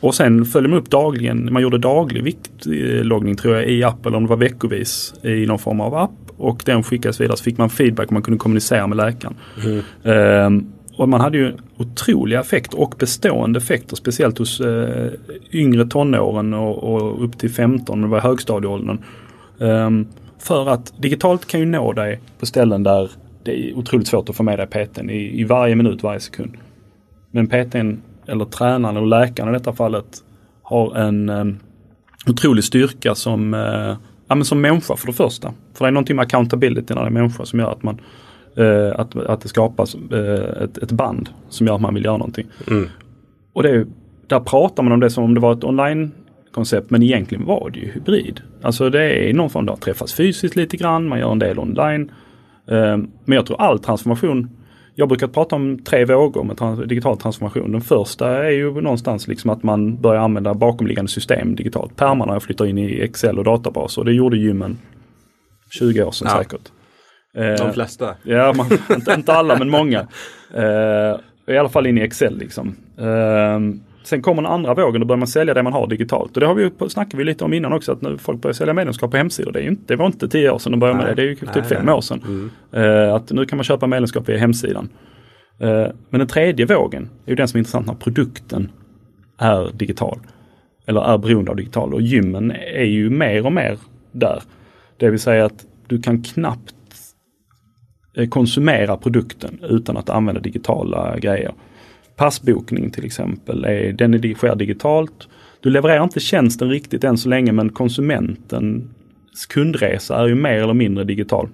och sen följer man upp dagligen, man gjorde daglig viktloggning tror jag i app eller om det var veckovis i någon form av app. Och den skickades vidare så fick man feedback och man kunde kommunicera med läkaren. Ehm, och man hade ju otroliga effekter och bestående effekter speciellt hos eh, yngre tonåren och, och upp till 15 när det var högstadieåldern. Um, för att digitalt kan ju nå dig på ställen där det är otroligt svårt att få med dig PTn i, i varje minut, varje sekund. Men PTn eller tränaren eller läkaren i detta fallet har en um, otrolig styrka som, uh, ja, men som människa för det första. För det är någonting med accountability när det är människa som gör att man eh, att, att det skapas eh, ett, ett band som gör att man vill göra någonting. Mm. Och det är, där pratar man om det som om det var ett online koncept men egentligen var det ju hybrid. Alltså det är någon form av träffas fysiskt lite grann, man gör en del online. Eh, men jag tror all transformation jag brukar prata om tre vågor med trans digital transformation. Den första är ju någonstans liksom att man börjar använda bakomliggande system digitalt. Pärmarna flyttar in i Excel och databaser och det gjorde gymmen 20 år sedan Ja. säkert. De Eh, flesta. Ja, man, inte, inte alla men många. Eh, I alla fall in i Excel liksom. Eh, sen kommer den andra vågen, då börjar man sälja det man har digitalt. Och det har vi snackade vi lite om innan också, att nu folk börjar sälja medlemskap på hemsidor. Det, är inte, det var inte tio år sedan de började med det, det är ju typ Nej, fem nej. år sedan. Eh, att nu kan man köpa medlemskap via hemsidan. Men den tredje vågen är ju den som är intressant när produkten är digital. Eller är beroende av digital. Och gymmen är ju mer och mer där. Det vill säga att du kan knappt konsumera produkten utan att använda digitala grejer. Passbokning till exempel, är, den är, sker digitalt. Du levererar inte tjänsten riktigt än så länge men konsumentens kundresa är ju mer eller mindre digital.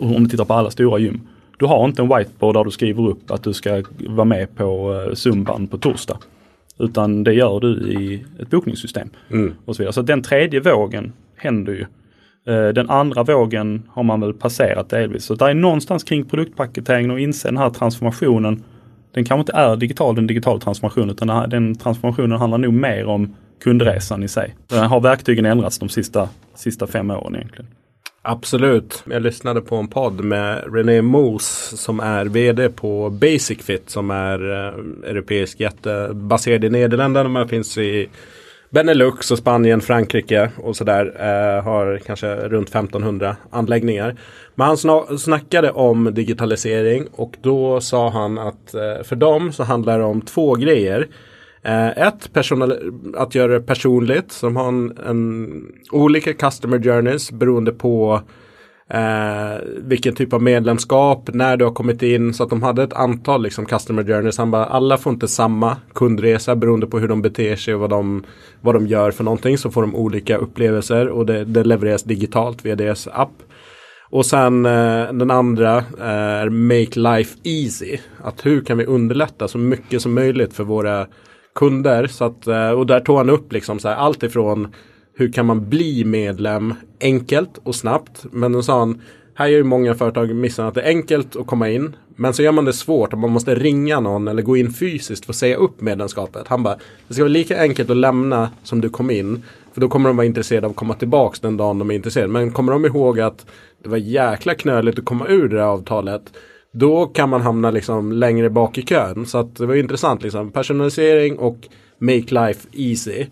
Om du tittar på alla stora gym. Du har inte en whiteboard där du skriver upp att du ska vara med på eh, zumban på torsdag. Utan det gör du i ett bokningssystem. Och så vidare. Så den tredje vågen händer ju. Eh, den andra vågen har man väl passerat delvis. Så det är någonstans kring produktpaketeringen och inse den här transformationen. Den kanske inte är digital, den digitala transformationen, utan den transformationen handlar nog mer om kundresan i sig. Den har verktygen ändrats de sista, sista fem åren egentligen. Absolut. Jag lyssnade på en podd med René Moos som är vd på Basic Fit som är eh, europeisk jätte baserad i Nederländerna men finns i Benelux och Spanien, Frankrike och sådär. Eh, har kanske runt 1500 anläggningar. Men han sna- snackade om digitalisering och då sa han att eh, för dem så handlar det om två grejer. Eh, ett, att göra det personligt som har en, en olika customer journeys beroende på eh, vilken typ av medlemskap, när du har kommit in. Så att de hade ett antal liksom, customer journeys. Han bara, alla får inte samma kundresa beroende på hur de beter sig och vad de, vad de gör för någonting. Så får de olika upplevelser och det, det levereras digitalt via deras app. Och sen eh, den andra eh, är Make Life Easy. Att hur kan vi underlätta så mycket som möjligt för våra kunder. Så att, eh, och där tog han upp liksom så här, allt ifrån hur kan man bli medlem enkelt och snabbt. Men då sa han, här gör ju många företag missen att det är enkelt att komma in. Men så gör man det svårt och man måste ringa någon eller gå in fysiskt för att säga upp medlemskapet. Han bara, det ska vara lika enkelt att lämna som du kom in. För då kommer de vara intresserade av att komma tillbaks den dagen de är intresserade. Men kommer de ihåg att det var jäkla knöligt att komma ur det här avtalet. Då kan man hamna liksom längre bak i kön. Så att det var intressant liksom. Personalisering och make life easy.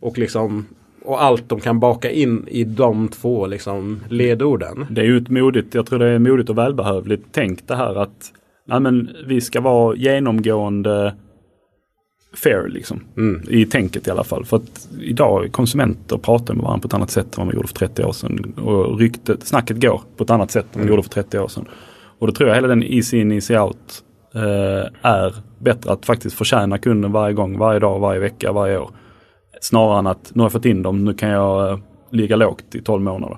Och liksom och allt de kan baka in i de två liksom ledorden. Det är ju ett modigt, jag tror det är modigt och välbehövligt tänk det här att nej men, vi ska vara genomgående fair liksom. I tänket i alla fall. För att idag konsumenter pratar med varandra på ett annat sätt än vad man gjorde för 30 år sedan. Och ryktet, snacket går på ett annat sätt än vad man gjorde för 30 år sedan. Och då tror jag hela den easy in, easy out eh, är bättre att faktiskt förtjäna kunden varje gång, varje dag, varje vecka, varje år. Snarare än att nu har jag fått in dem, nu kan jag eh, ligga lågt i 12 månader.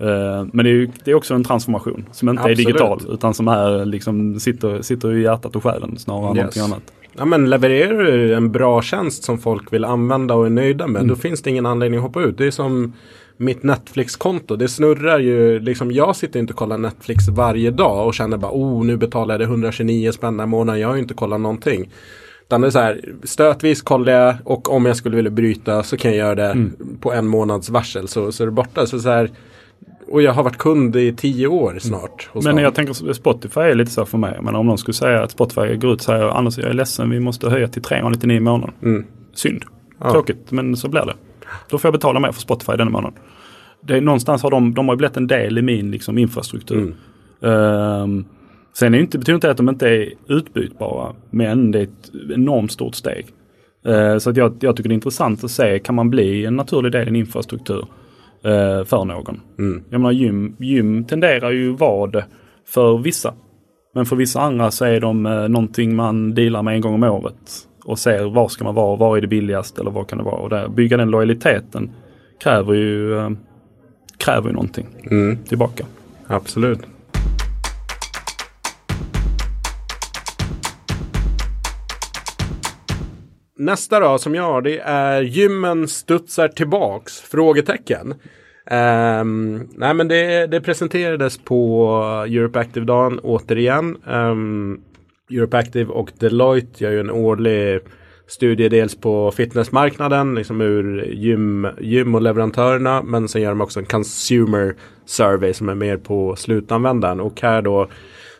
Eh, men det är, ju, det är också en transformation som inte Absolut. är digital utan som är liksom sitter, sitter i hjärtat och själen snarare än Yes. någonting annat. Ja men levererar du en bra tjänst som folk vill använda och är nöjda med. Då finns det ingen anledning att hoppa ut. Det är som mitt Netflix-konto. Det snurrar ju. Liksom, jag sitter inte och kollar Netflix varje dag och känner bara oh nu betalar jag det 129 spänn här månaden. Jag har ju inte kollat någonting. Utan det är så här, stötvis kollar jag och om jag skulle vilja bryta så kan jag göra det på en månads varsel så, så är det borta. Så, så här, och jag har varit kund i tio år snart. hos Men dem. jag tänker Spotify är lite så för mig. Men om någon skulle säga att Spotify går ut och säger Anders jag är ledsen vi måste höja till 399 i månaden. Synd. Tråkigt men så blir det. Då får jag betala mer för Spotify denna månaden. Det är, någonstans har de, de har blivit en del i min liksom, infrastruktur. Ehm, sen är det inte, betyder inte att de inte är utbytbara. Men det är ett enormt stort steg. Eh, så att jag, jag tycker det är intressant att se, kan man bli en naturlig del i en infrastruktur eh, för någon? Jag menar gym, gym tenderar ju vara det för vissa. Men för vissa andra så är de eh, någonting man dealar med en gång om året. Och ser var ska man vara, var är det billigast eller vad kan det vara. Och där, bygga den lojaliteten kräver ju, kräver ju någonting tillbaka. Absolut. Nästa då som jag har det är gymmen studsar tillbaks? Frågetecken. Um, nej men det, det, presenterades på Europe Active-dagen återigen. Um, Europe Active och Deloitte gör ju en årlig studie dels på fitnessmarknaden, liksom ur gym, gym och leverantörerna. Men sen gör de också en consumer survey som är mer på slutanvändaren. Och här då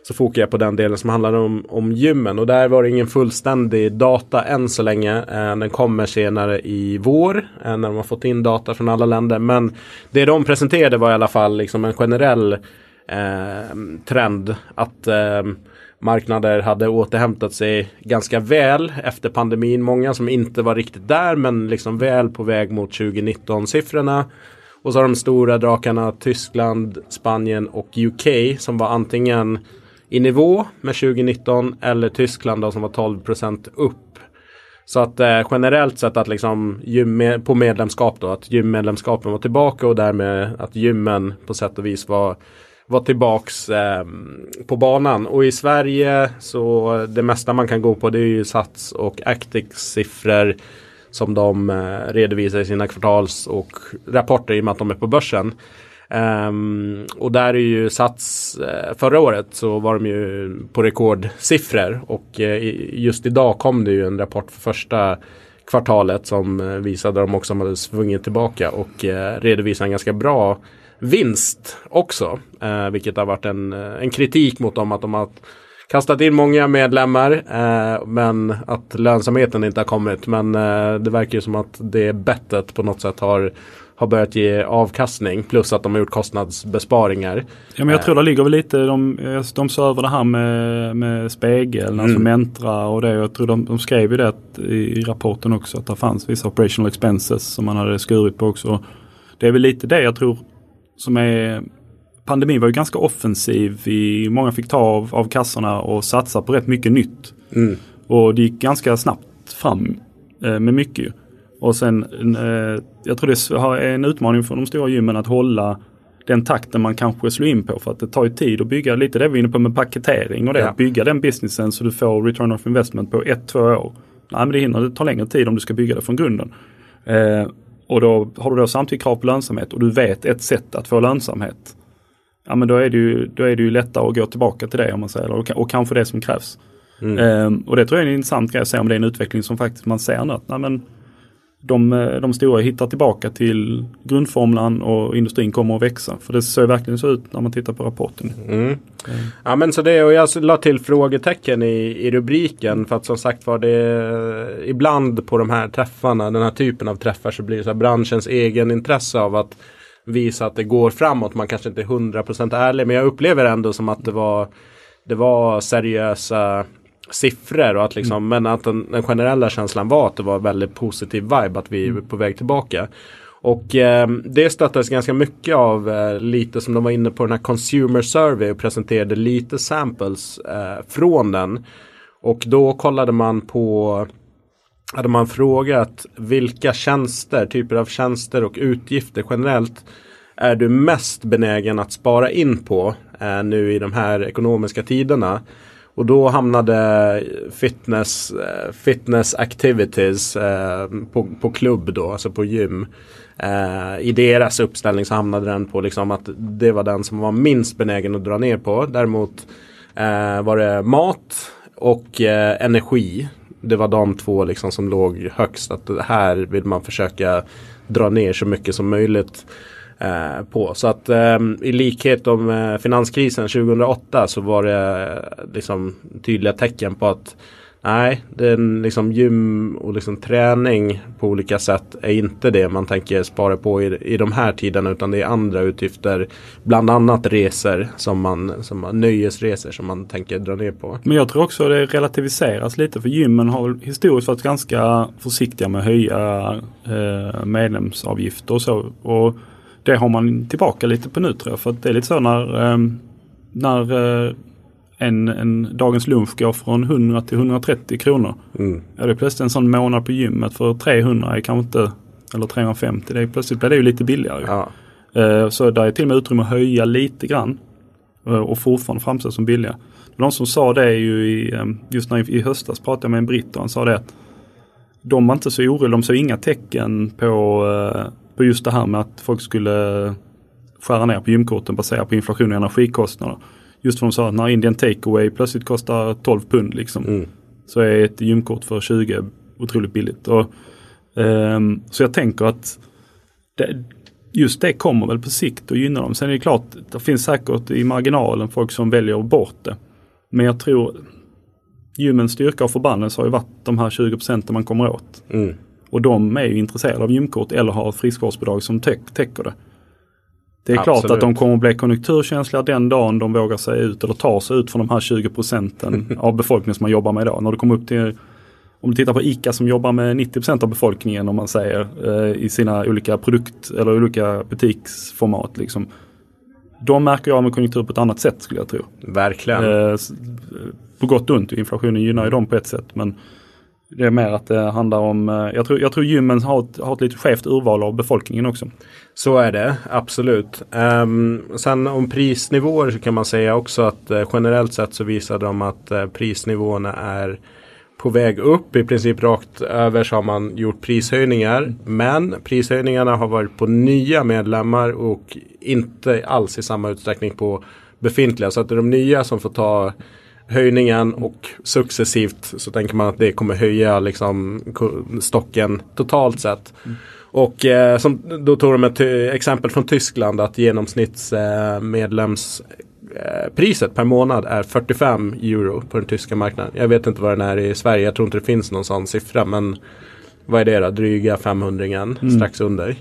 så fokar jag på den delen som handlar om, om gymmen. Och där var det ingen fullständig data än så länge. Eh, den kommer senare i vår eh, när de har fått in data från alla länder. Men det de presenterade var i alla fall liksom en generell eh, trend att eh, marknader hade återhämtat sig ganska väl efter pandemin. Många som inte var riktigt där men liksom väl på väg mot 2019 siffrorna. Och så har de stora drakarna Tyskland, Spanien och UK som var antingen i nivå med 2019 eller Tyskland då, som var 12% upp. Så att eh, generellt sett att liksom gym på medlemskap då att gymmedlemskapen var tillbaka och därmed att gymmen på sätt och vis var var tillbaks eh, på banan. Och i Sverige så det mesta man kan gå på det är ju Sats och Actix siffror som de eh, redovisar i sina kvartals och rapporter i och med att de är på börsen. Um, och där är ju Sats eh, förra året så var de ju på rekordsiffror och eh, just idag kom det ju en rapport för första kvartalet som eh, visade att de också hade svungit tillbaka och redovisade en ganska bra vinst också. vilket har varit en, en kritik mot dem att de har kastat in många medlemmar eh, men att lönsamheten inte har kommit. Men eh, det verkar ju som att det bettet på något sätt har har börjat ge avkastning plus att de har gjort kostnadsbesparingar. Ja men jag tror det ligger väl lite, de, de sa över det här med, med spegeln, alltså mm. alltså Mentra och det. Jag tror de, de skrev ju det i, rapporten också att det fanns vissa operational expenses som man hade skurit på också. Det är väl lite det jag tror som är Pandemin var ju ganska offensiv. I, många fick ta av, av kassorna och satsa på rätt mycket nytt. Mm. Och det gick ganska snabbt fram eh, med mycket. Och sen, eh, jag tror det är en utmaning för de stora gymmen att hålla den takten man kanske slår in på. För att det tar ju tid att bygga, lite det vi är inne på med paketering och det. Ja. Att bygga den businessen så du får return of investment på ett, två år. Nej men det hinner, det tar längre tid om du ska bygga det från grunden. Eh, och då har du då samtidigt krav på lönsamhet och du vet ett sätt att få lönsamhet. Ja men då är det ju, då är det ju lättare att gå tillbaka till det om man säger, och, och kanske det som krävs. Mm. Eh, och det tror jag är en intressant grej att se om det är en utveckling som faktiskt man ser nu. Nej, men de, eh, de stora hittar tillbaka till grundformlan och industrin kommer att växa. För det ser verkligen så ut när man tittar på rapporten. Mm. Mm. Ja men så det och jag la till frågetecken i, i rubriken för att som sagt var det ibland på de här träffarna, den här typen av träffar så blir det så här branschens egen intresse av att visa att det går framåt. Man kanske inte är 100% ärlig men jag upplever ändå som att det var det var seriösa siffror och att liksom, mm. men att den, den, generella känslan var att det var väldigt positiv vibe att vi är mm. på väg tillbaka. Och eh, det stöttades ganska mycket av eh, lite som de var inne på den här Consumer Survey och presenterade lite samples eh, från den. Och då kollade man på hade man frågat vilka tjänster, typer av tjänster och utgifter generellt är du mest benägen att spara in på eh, nu i de här ekonomiska tiderna. Och då hamnade fitness, eh, fitness activities eh, på, på klubb då, alltså på gym. Eh, I deras uppställning så hamnade den på liksom att det var den som var minst benägen att dra ner på. Däremot eh, var det mat och eh, energi. Det var de två liksom som låg högst. Att här vill man försöka dra ner så mycket som möjligt. Eh, på. Så att eh, i likhet med eh, finanskrisen 2008 så var det eh, liksom tydliga tecken på att Nej, den liksom gym och liksom träning på olika sätt är inte det man tänker spara på i, i de här tiderna utan det är andra utgifter. Bland annat resor som man, som man, nöjesresor som man tänker dra ner på. Men jag tror också det relativiseras lite för gymmen har historiskt varit ganska försiktiga med att höja eh, medlemsavgifter och så. Och det har man tillbaka lite på nu tror jag. För att det är lite så när, ehm, när eh, en, en dagens lunch går från 100 till 130 kronor. Mm. Ja, det är plötsligt en sån månad på gymmet för 300 är kanske inte, eller 350, det är, plötsligt blir det ju lite billigare. Ja. Uh, så där är till och med utrymme att höja lite grann. Uh, och fortfarande framstå som billiga. De som sa det ju i, um, just när i höstas pratade jag med en britt och han sa det att de var inte så oroliga, de såg inga tecken på uh, på just det här med att folk skulle skära ner på gymkorten baserat på inflation och energikostnader. Just för de sa att när Indian Takeaway plötsligt kostar 12 pund liksom. Mm. Så är ett gymkort för 20 otroligt billigt. Och, ehm, så jag tänker att det, just det kommer väl på sikt att gynna dem. Sen är det klart, det finns säkert i marginalen folk som väljer bort det. Men jag tror gymmens styrka och förbannelse har ju varit de här 20 procenten man kommer åt. Mm. Och de är ju intresserade av gymkort eller har ett friskvårdsbidrag som täck, täcker det. Det är klart Absolut. att de kommer att bli konjunkturkänsliga den dagen de vågar sig ut eller tar sig ut från de här 20 procenten av befolkningen som man jobbar med idag. När du kommer upp till, om du tittar på ICA som jobbar med 90 procent av befolkningen om man säger eh, i sina olika produkt eller olika butiksformat. Liksom. De märker av med konjunktur på ett annat sätt skulle jag tro. Verkligen. Eh, på gott och ont. Inflationen gynnar ju dem på ett sätt. Men det är mer att det handlar om, eh, jag tror, jag tror gymmen har ett, har ett lite skevt urval av befolkningen också. Så är det, absolut. Um, sen om prisnivåer så kan man säga också att uh, generellt sett så visar de att uh, prisnivåerna är på väg upp. I princip rakt över så har man gjort prishöjningar. Men prishöjningarna har varit på nya medlemmar och inte alls i samma utsträckning på befintliga. Så att det är de nya som får ta höjningen och successivt så tänker man att det kommer höja liksom stocken totalt sett. Och eh, som, då tog de ett ty- exempel från Tyskland att genomsnitts eh, eh, per månad är 45 euro på den tyska marknaden. Jag vet inte vad den är i Sverige. Jag tror inte det finns någon sån siffra. Men vad är det då? Dryga 500 strax under.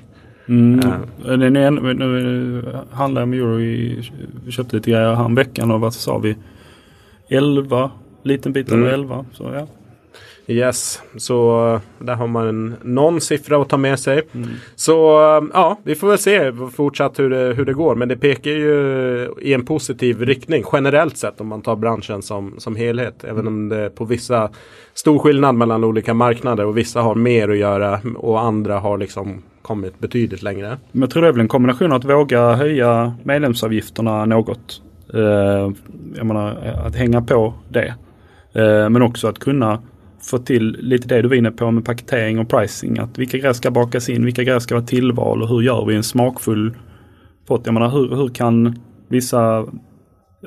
Mm. Den är, nu, handlar med euro vi köpte lite grejer här veckan och vad sa vi? 11, liten bit över Mm. 11. Så ja. Yes, så eh, där har man en, någon siffra att ta med sig. Mm. Så eh, ja, vi får väl se fortsatt hur det, hur det går. Men det pekar ju i en positiv riktning generellt sett om man tar branschen som, som helhet. Även om det är på vissa stor skillnad mellan olika marknader och vissa har mer att göra och andra har liksom kommit betydligt längre. Men jag tror det är väl en kombination att våga höja medlemsavgifterna något. Eh, jag menar att hänga på det. Eh, men också att kunna få till lite det du var inne på med paketering och pricing. Att vilka grejer ska bakas in, vilka grejer ska vara tillval och hur gör vi en smakfull pott? Jag menar hur, hur kan vissa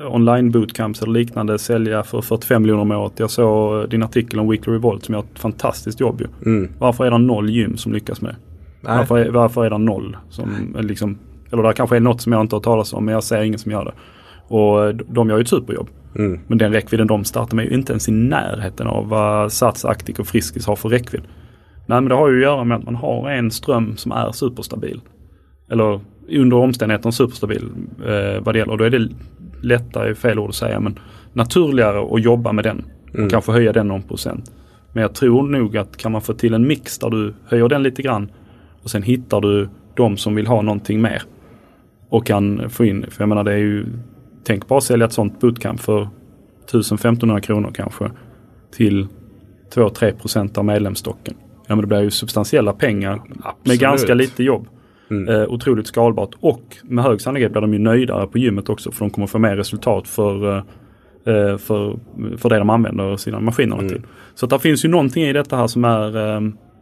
online bootcamps eller liknande sälja för 45 miljoner om året? Jag såg din artikel om Weekly Revolt som gör ett fantastiskt jobb ju. Mm. Varför är det noll gym som lyckas med? Nej. Varför är, varför är det noll? Som är liksom, eller det kanske är något som jag inte har talat om men jag ser ingen som gör det. Och de gör ju ett superjobb. Mm. Men den räckvidden de startar med är ju inte ens i närheten av vad Sats, Actic och Friskis har för räckvidd. Nej men det har ju att göra med att man har en ström som är superstabil. Eller under omständigheterna superstabil eh, vad det gäller. Och då är det lättare, fel ord att säga, men naturligare att jobba med den. Mm. Och kanske höja den någon procent. Men jag tror nog att kan man få till en mix där du höjer den lite grann och sen hittar du de som vill ha någonting mer. Och kan få in, för jag menar det är ju, tänk bara sälja ett sånt bootcamp för 1000-1500 kronor kanske till 2-3 procent av medlemsstocken. Ja men det blir ju substantiella pengar med Absolut. ganska lite jobb. Mm. Eh, otroligt skalbart och med hög sannolikhet blir de ju nöjdare på gymmet också för de kommer få mer resultat för, eh, eh, för, för det de använder sina maskiner Mm. till. Så att det finns ju någonting i detta här som är eh,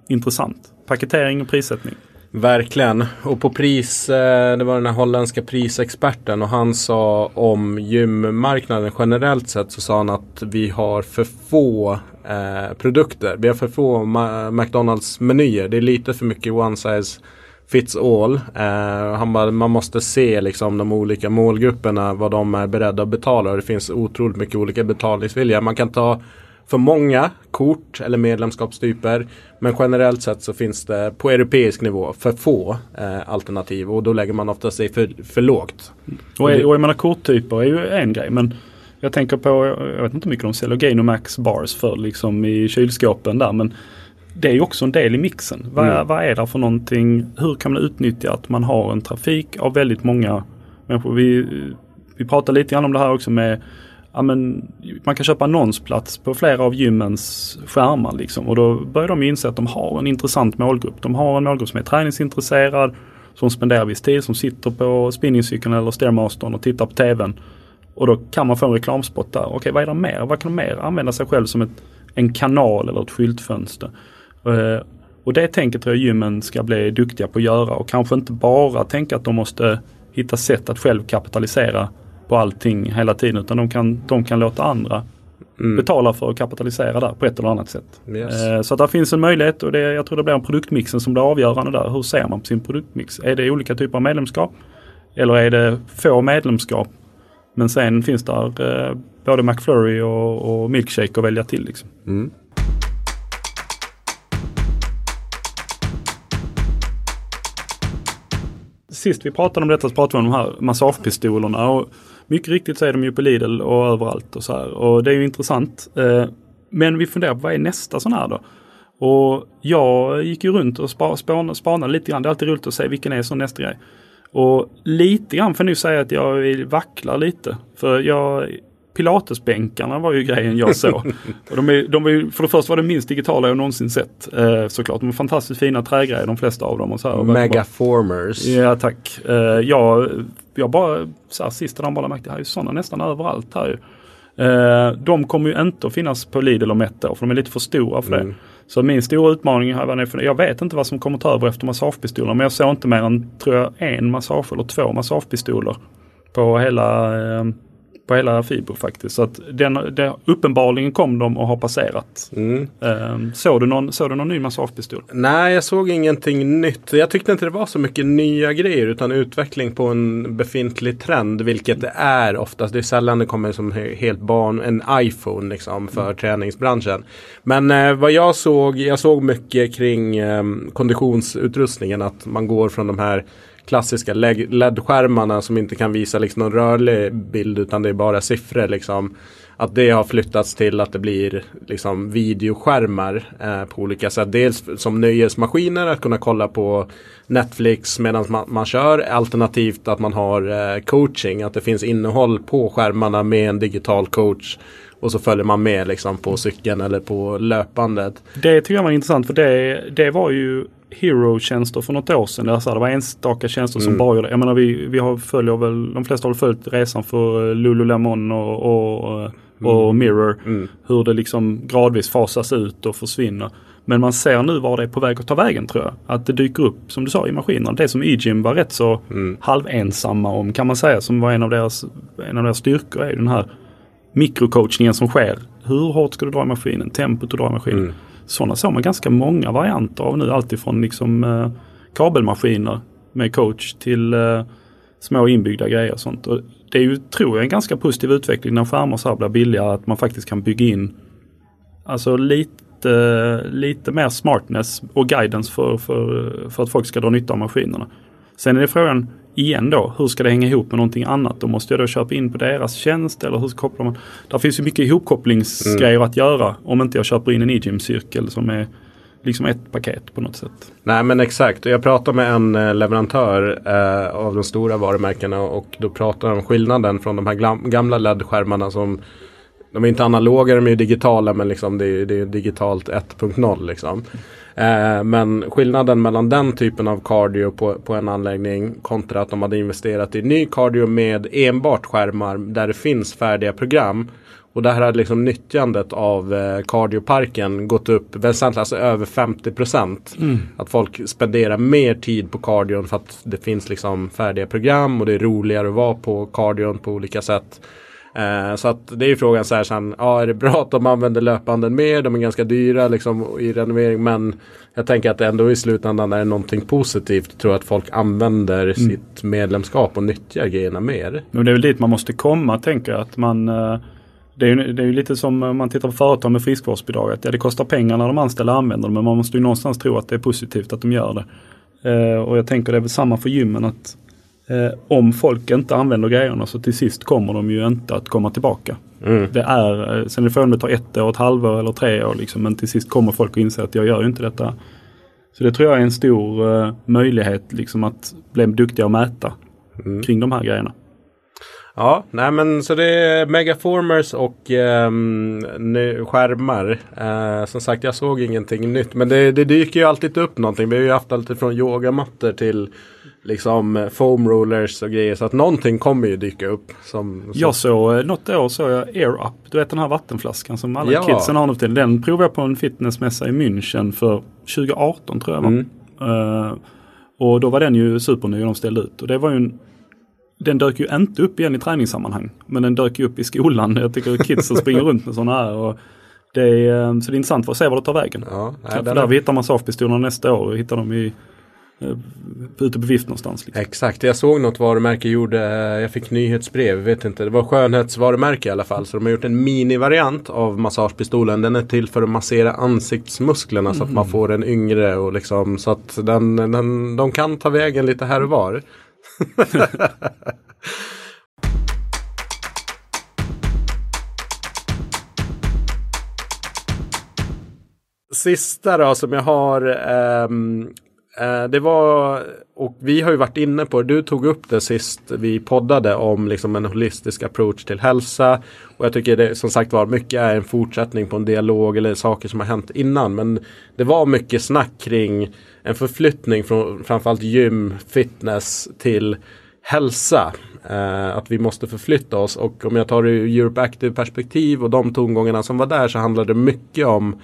intressant. Paketering och prissättning. Verkligen. Och på pris, eh, det var den här holländska prisexperten och han sa om gymmarknaden generellt sett så sa han att vi har för få eh, produkter. Vi har för få Ma- McDonalds menyer. Det är lite för mycket one size fits all. Eh, han bara, man måste se liksom de olika målgrupperna vad de är beredda att betala. Och det finns otroligt mycket olika betalningsvilja. Man kan ta för många kort eller medlemskapstyper. Men generellt sett så finns det på europeisk nivå för få eh, alternativ och då lägger man ofta sig för, för lågt. Och, det- och jag menar korttyper är ju en grej men jag tänker på, jag vet inte hur mycket de säljer Gainomax bars för liksom i kylskåpen där men det är ju också en del i mixen. Vad, Mm. vad är det för någonting? Hur kan man utnyttja att man har en trafik av väldigt många människor? Vi, vi pratade lite grann om det här också med Ja, men man kan köpa annonsplats på flera av gymmens skärmar liksom. Och då börjar de inse att de har en intressant målgrupp. De har en målgrupp som är träningsintresserad, som spenderar viss tid, som sitter på spinningcykeln eller stairmastern och tittar på tvn. Och då kan man få en reklamspot där. Okej, vad är det mer? Vad kan de mer använda sig själv som ett, en kanal eller ett skyltfönster? Eh, och det tänker tror jag gymmen ska bli duktiga på att göra och kanske inte bara tänka att de måste hitta sätt att själv kapitalisera på allting hela tiden utan de kan, de kan låta andra mm. betala för att kapitalisera där på ett eller annat sätt. Yes. Eh, så att där finns en möjlighet och det, jag tror det blir en produktmixen som blir avgörande där. Hur ser man på sin produktmix? Är det olika typer av medlemskap? Eller är det få medlemskap? Men sen finns där eh, både McFlurry och, och Milkshake att välja till. Liksom. Mm. Sist vi pratade om detta så pratade vi om de här massagepistolerna. Och mycket riktigt så är de ju på Lidl och överallt och så här. Och det är ju intressant. Eh, men vi funderar på vad är nästa sån här då? Och jag gick ju runt och spanade, spanade lite grann. Det är alltid roligt att se vilken är som nästa grej. Och lite grann får jag nu säga att jag vacklar lite. För jag Pilatesbänkarna var ju grejen jag såg. och de är, de är, för det första var det minst digitala jag någonsin sett. Eh, såklart. De är fantastiskt fina trägrejer de flesta av dem. Och så här, Megaformers. Ja tack. Eh, jag, jag bara, så här, sista dagen bara märkte, här är sådana nästan överallt här ju. Eh, de kommer ju inte att finnas på Lidl om ett år för de är lite för stora för det. Mm. Så min stora utmaning här var jag vet inte vad som kommer ta över efter massagepistoler men jag såg inte mer än tror jag en massage eller två massagepistoler på hela eh, på hela Fibro faktiskt. Så att den, det, uppenbarligen kom de och har passerat. Mm. Um, såg, du någon, såg du någon ny massagepistol? Nej, jag såg ingenting nytt. Jag tyckte inte det var så mycket nya grejer utan utveckling på en befintlig trend. Vilket det är oftast. Det är sällan det kommer som helt barn, en iPhone liksom för mm. träningsbranschen. Men eh, vad jag såg, jag såg mycket kring eh, konditionsutrustningen. Att man går från de här klassiska LED-skärmarna som inte kan visa liksom någon rörlig bild utan det är bara siffror. Liksom. Att det har flyttats till att det blir liksom, videoskärmar eh, på olika sätt. Dels som nöjesmaskiner att kunna kolla på Netflix medan man, man kör. Alternativt att man har eh, coaching. Att det finns innehåll på skärmarna med en digital coach. Och så följer man med liksom, på cykeln eller på löpandet. Det tycker jag var intressant för det, det var ju Hero-tjänster för något år sedan. Där så det var enstaka tjänster som mm. bara gjorde Jag menar vi, vi har, följer väl, de flesta har följt resan för eh, Lululemon och, och, eh, och mm. Mirror. Mm. Hur det liksom gradvis fasas ut och försvinner. Men man ser nu var det är på väg att ta vägen tror jag. Att det dyker upp, som du sa, i maskinerna. Det som E-gym var rätt så mm. halvensamma om kan man säga. Som var en av deras, en av deras styrkor är den här mikrocoachningen som sker. Hur hårt ska du dra i maskinen? Tempot du drar i maskinen. Mm. Sådana såg man ganska många varianter av nu. Alltifrån liksom eh, kabelmaskiner med coach till eh, små inbyggda grejer och sånt. Och det är ju, tror jag, en ganska positiv utveckling när skärmar så här blir billigare. Att man faktiskt kan bygga in alltså lite, lite mer smartness och guidance för, för, för att folk ska dra nytta av maskinerna. Sen är det frågan igen då, hur ska det hänga ihop med någonting annat? Då måste jag då köpa in på deras tjänst eller hur kopplar man? Där finns ju mycket ihopkopplingsgrejer mm. att göra om inte jag köper in en e-gym-cirkel som är liksom ett paket på något sätt. Nej men exakt. Jag pratade med en eh, leverantör eh, av de stora varumärkena och då pratade de om skillnaden från de här gamla LED-skärmarna som de är inte analoga, de är digitala men liksom det, är, det är digitalt 1.0 liksom. Eh, men skillnaden mellan den typen av cardio på, på en anläggning kontra att de hade investerat i ny cardio med enbart skärmar där det finns färdiga program. Och där hade liksom nyttjandet av eh, cardioparken gått upp väsentligt, alltså över 50 procent. Mm. Att folk spenderar mer tid på cardion för att det finns liksom färdiga program och det är roligare att vara på cardion på olika sätt. Eh, så att det är ju frågan så här sen, ja är det bra att de använder löpanden mer? De är ganska dyra liksom i renovering men jag tänker att ändå i slutändan är det någonting positivt. Jag tror att folk använder mm. sitt medlemskap och nyttjar grejerna mer. Men det är väl dit man måste komma tänker jag. Att man, eh, det, är ju, det är lite som om man tittar på företag med friskvårdsbidrag. Att ja, det kostar pengar när de anställda använder det men man måste ju någonstans tro att det är positivt att de gör det. Eh, och jag tänker det är väl samma för gymmen. att Eh, om folk inte använder grejerna så till sist kommer de ju inte att komma tillbaka. Mm. Det är, eh, sen är frågan om det tar ett år, ett halvår eller tre år liksom, men till sist kommer folk att inse att jag gör ju inte detta. Så det tror jag är en stor uh, möjlighet liksom att bli duktiga och mäta mm. kring de här grejerna. Ja, nej men så det är Megaformers och eh, skärmar. Eh, som sagt, jag såg ingenting nytt. Men det, det dyker ju alltid upp någonting. Vi har ju haft allt från yogamattor till liksom foam rollers och grejer. Så att någonting kommer ju dyka upp. Som, som... Jag såg, eh, något år såg jag Air Up. Du vet den här vattenflaskan som alla Ja. kidsen har nu tiden. Den provade jag på en fitnessmässa i München för 2018 tror jag. Mm. Eh, och då var den ju superny och de ställde ut. Och det var ju en, den dök ju inte upp igen i träningssammanhang. Men den dök ju upp i skolan. Jag tycker kidsen springer runt med sådana här. Och det är, eh, så det är intressant för att se var det tar vägen. Ja, nej, där är- vi hittar massagepistolerna nästa år och hittar dem i, eh, ute på vift någonstans. Liksom. Exakt, jag såg något varumärke gjorde, eh, jag fick nyhetsbrev, vet inte, det var skönhetsvarumärke i alla fall. Så de har gjort en minivariant av massagepistolen. Den är till för att massera ansiktsmusklerna så att man får en yngre och liksom så att den, den, de kan ta vägen lite här och var. Sista då som jag har eh, Eh, det var, och vi har ju varit inne på, det, du tog upp det sist vi poddade om liksom en holistisk approach till hälsa. Och jag tycker det som sagt var mycket är en fortsättning på en dialog eller saker som har hänt innan. Men det var mycket snack kring en förflyttning från framförallt gym, fitness till hälsa. Eh, att vi måste förflytta oss och om jag tar det ur Europe Active perspektiv och de tongångarna som var där så handlade det mycket om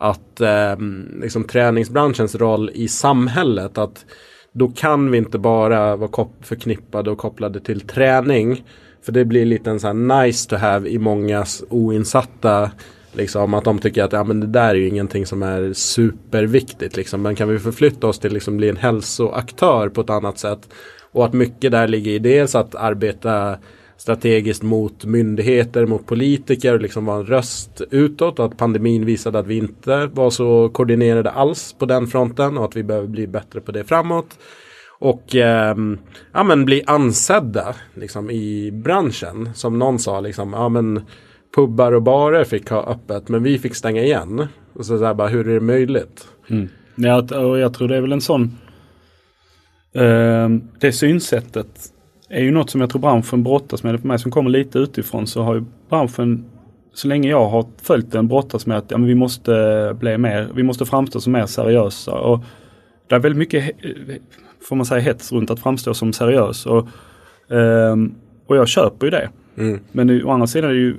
att eh, liksom träningsbranschens roll i samhället. Att då kan vi inte bara vara förknippade och kopplade till träning. För det blir lite en sån här nice to have i mångas oinsatta. Liksom att de tycker att ja, men det där är ju ingenting som är superviktigt. Liksom. Men kan vi förflytta oss till liksom bli en hälsoaktör på ett annat sätt. Och att mycket där ligger i dels att arbeta strategiskt mot myndigheter, mot politiker och liksom vara en röst utåt. Och att pandemin visade att vi inte var så koordinerade alls på den fronten och att vi behöver bli bättre på det framåt. Och eh, ja, men bli ansedda liksom, i branschen. Som någon sa, liksom, ja, men, pubbar och barer fick ha öppet men vi fick stänga igen. Och så där, bara, hur är det möjligt? Mm. Ja, och jag tror det är väl en sån eh, Det synsättet är ju något som jag tror branschen brottas med. För mig som kommer lite utifrån så har ju branschen så länge jag har följt den brottas med att ja, vi måste bli mer, vi måste framstå som mer seriösa. Och det är väldigt mycket, får man säga, hets runt att framstå som seriös. Och, ehm, och jag köper ju det. Mm. Men å andra sidan är det ju,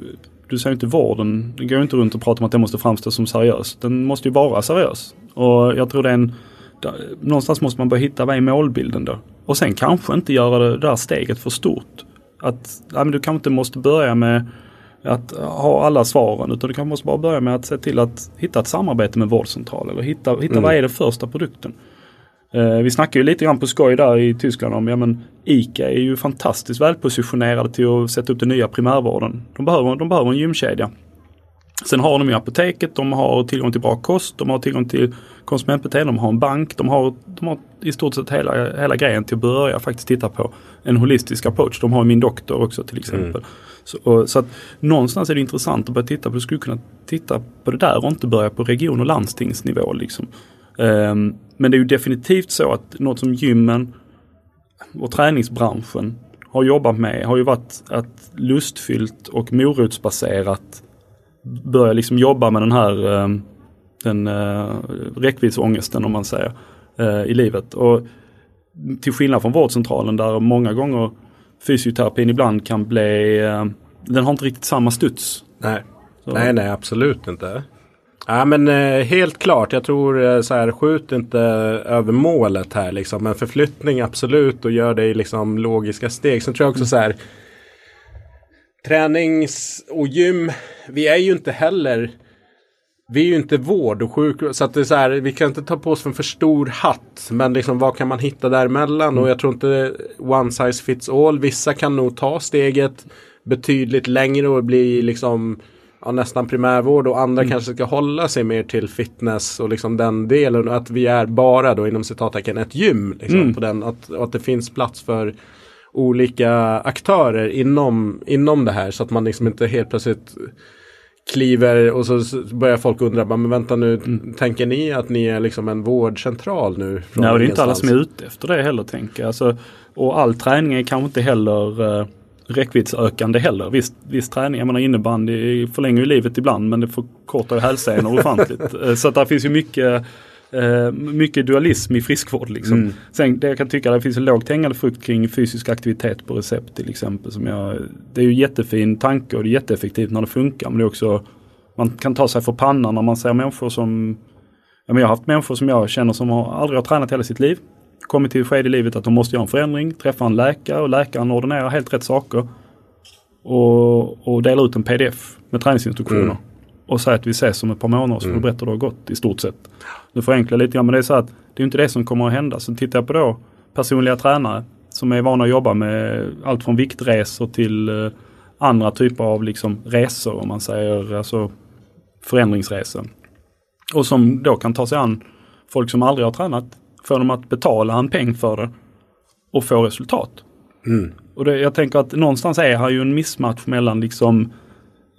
du säger inte vården, det går ju inte runt och prata om att den måste framstå som seriös. Den måste ju vara seriös. Och jag tror det är en, någonstans måste man börja hitta vad är målbilden då? Och sen kanske inte göra det där steget för stort. Att, ja, men du kanske inte måste börja med att ha alla svaren utan du kanske måste bara börja med att se till att hitta ett samarbete med vårdcentral eller hitta, hitta Mm. vad är den första produkten. Eh, vi snackar ju lite grann på skoj där i Tyskland om, ja men ICA är ju fantastiskt välpositionerade till att sätta upp den nya primärvården. De behöver, de behöver en gymkedja. Sen har de ju apoteket, de har tillgång till bra kost, de har tillgång till konsumentbeteende, de har en bank, de har, de har i stort sett hela, hela grejen till att börja faktiskt titta på en holistisk approach. De har min doktor också till exempel. Så, och, så att någonstans är det intressant att börja titta på, du skulle kunna titta på det där och inte börja på region och landstingsnivå. Liksom. Ehm, men det är ju definitivt så att något som gymmen och träningsbranschen har jobbat med har ju varit att lustfyllt och morotsbaserat börja liksom jobba med den här eh, den uh, räckviddsångesten om man säger eh, i livet. Och till skillnad från vårdcentralen där många gånger fysioterapin ibland kan bli, eh, den har inte riktigt samma studs. Nej. Så- nej, nej, absolut inte. Ja, men eh, helt klart. Jag tror eh, så här, skjut inte över målet här liksom. Men förflyttning absolut och gör det i liksom logiska steg. Sen tror jag också så här. Tränings och gym. Vi är ju inte heller. Vi är ju inte vård och sjukvård. Så att det är så här, vi kan inte ta på oss en för stor hatt. Men liksom vad kan man hitta däremellan? Och jag tror inte one size fits all. Vissa kan nog ta steget betydligt längre och bli liksom ja, nästan primärvård och andra kanske ska hålla sig mer till fitness och liksom den delen. Och att vi är bara då inom citattecken ett gym. Liksom, Mm. på den, att, och att det finns plats för olika aktörer inom, inom det här. Så att man liksom inte helt plötsligt kliver och så börjar folk undra, men vänta nu, tänker ni att ni är liksom en vårdcentral nu? från Nej, det är inte alla som är ute efter det heller tänker jag. Alltså, och all träning är kanske inte heller eh, räckviddsökande heller. Viss, viss träning, jag menar innebandy förlänger ju livet ibland men det förkortar ju hälsenor ofantligt. Eh, Så att där finns ju mycket Eh, mycket dualism i friskvård liksom. Mm. Sen det jag kan tycka det finns en lågt hängande frukt kring fysisk aktivitet på recept till exempel. Som jag, det är ju jättefin tanke och det är jätteeffektivt när det funkar. Men det är också, man kan ta sig för pannan när man ser människor som, ja, men jag har haft människor som jag känner som har, aldrig har tränat hela sitt liv. Kommit till ett skede i livet att de måste göra en förändring, träffa en läkare och läkaren ordinerar helt rätt saker. Och, och delar ut en pdf med träningsinstruktioner. Mm. Och säger att vi ses om ett par månader så får Mm. du berätta hur det har gått i stort sett. Nu förenklar jag lite grann men det är så att det är inte det som kommer att hända. Så tittar jag på då personliga tränare som är vana att jobba med allt från viktresor till eh, andra typer av liksom resor om man säger alltså förändringsresor. Och som då kan ta sig an folk som aldrig har tränat. Få dem att betala en peng för det och få resultat. Mm. Och det, jag tänker att någonstans är här ju en missmatch mellan liksom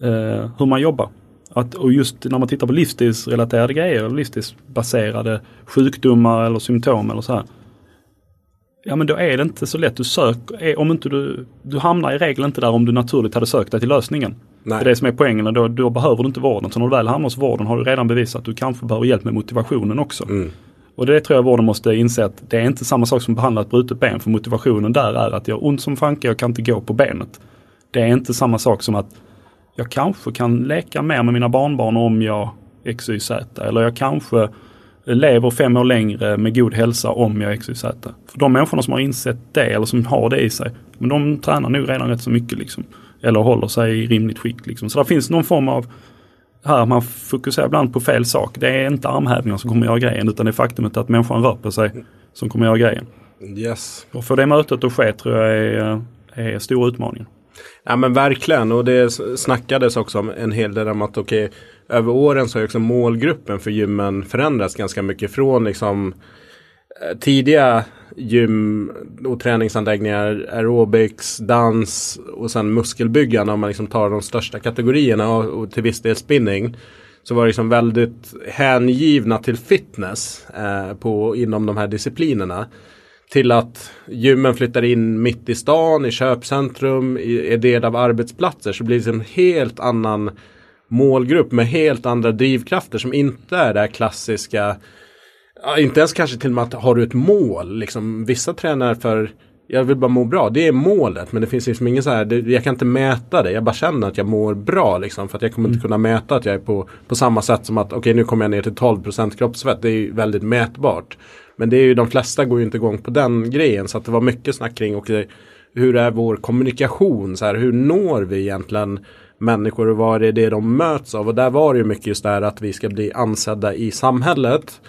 eh, hur man jobbar. Att, och just när man tittar på livsstilsrelaterade grejer, livsstilsbaserade sjukdomar eller symptom eller så här. Ja men då är det inte så lätt. Du söker, om inte du, du hamnar i regel inte där om du naturligt hade sökt dig till lösningen. Nej. Det är det som är poängen då, då behöver du inte vården. Så när du väl hamnar hos vården har du redan bevisat att du kanske behöver hjälp med motivationen också. Mm. Och det tror jag vården måste inse att det är inte samma sak som att behandla ett brutet ben. För motivationen där är att jag har ont som fanke, jag kan inte gå på benet. Det är inte samma sak som att jag kanske kan leka mer med mina barnbarn om jag XYZ. Eller jag kanske lever fem år längre med god hälsa om jag XYZ. För de människorna som har insett det eller som har det i sig. Men de tränar nog redan rätt så mycket liksom. Eller håller sig i rimligt skick liksom. Så det finns någon form av här man fokuserar ibland på fel sak. Det är inte armhävningar som kommer göra grejen utan det är faktumet att människan rör på sig som kommer göra grejen. Yes. Och för det mötet att ske tror jag är, är stor utmaning. Ja men verkligen och det snackades också om en hel del om att okej över åren så har också målgruppen för gymmen förändrats ganska mycket från liksom eh, tidiga gym och träningsanläggningar, aerobics, dans och sen muskelbyggande om man liksom tar de största kategorierna och, och till viss del spinning. Så var det liksom väldigt hängivna till fitness eh, på, inom de här disciplinerna. Till att gymmen flyttar in mitt i stan, i köpcentrum, i, är del av arbetsplatser. Så blir det liksom en helt annan målgrupp med helt andra drivkrafter som inte är det här klassiska. Inte ens kanske till och med att har du ett mål. Liksom, vissa tränar för jag vill bara må bra. Det är målet. Men det finns liksom ingen så här. Det, jag kan inte mäta det. Jag bara känner att jag mår bra. Liksom, för att jag kommer inte kunna mäta att jag är på, på samma sätt som att okej nu kommer jag ner till 12% kroppsfett. Det är ju väldigt mätbart. Men det är ju de flesta går ju inte igång på den grejen. Så att det var mycket snack kring och hur är vår kommunikation? Så här, hur når vi egentligen människor och vad är det de möts av? Och där var det ju mycket just det här att vi ska bli ansedda i samhället.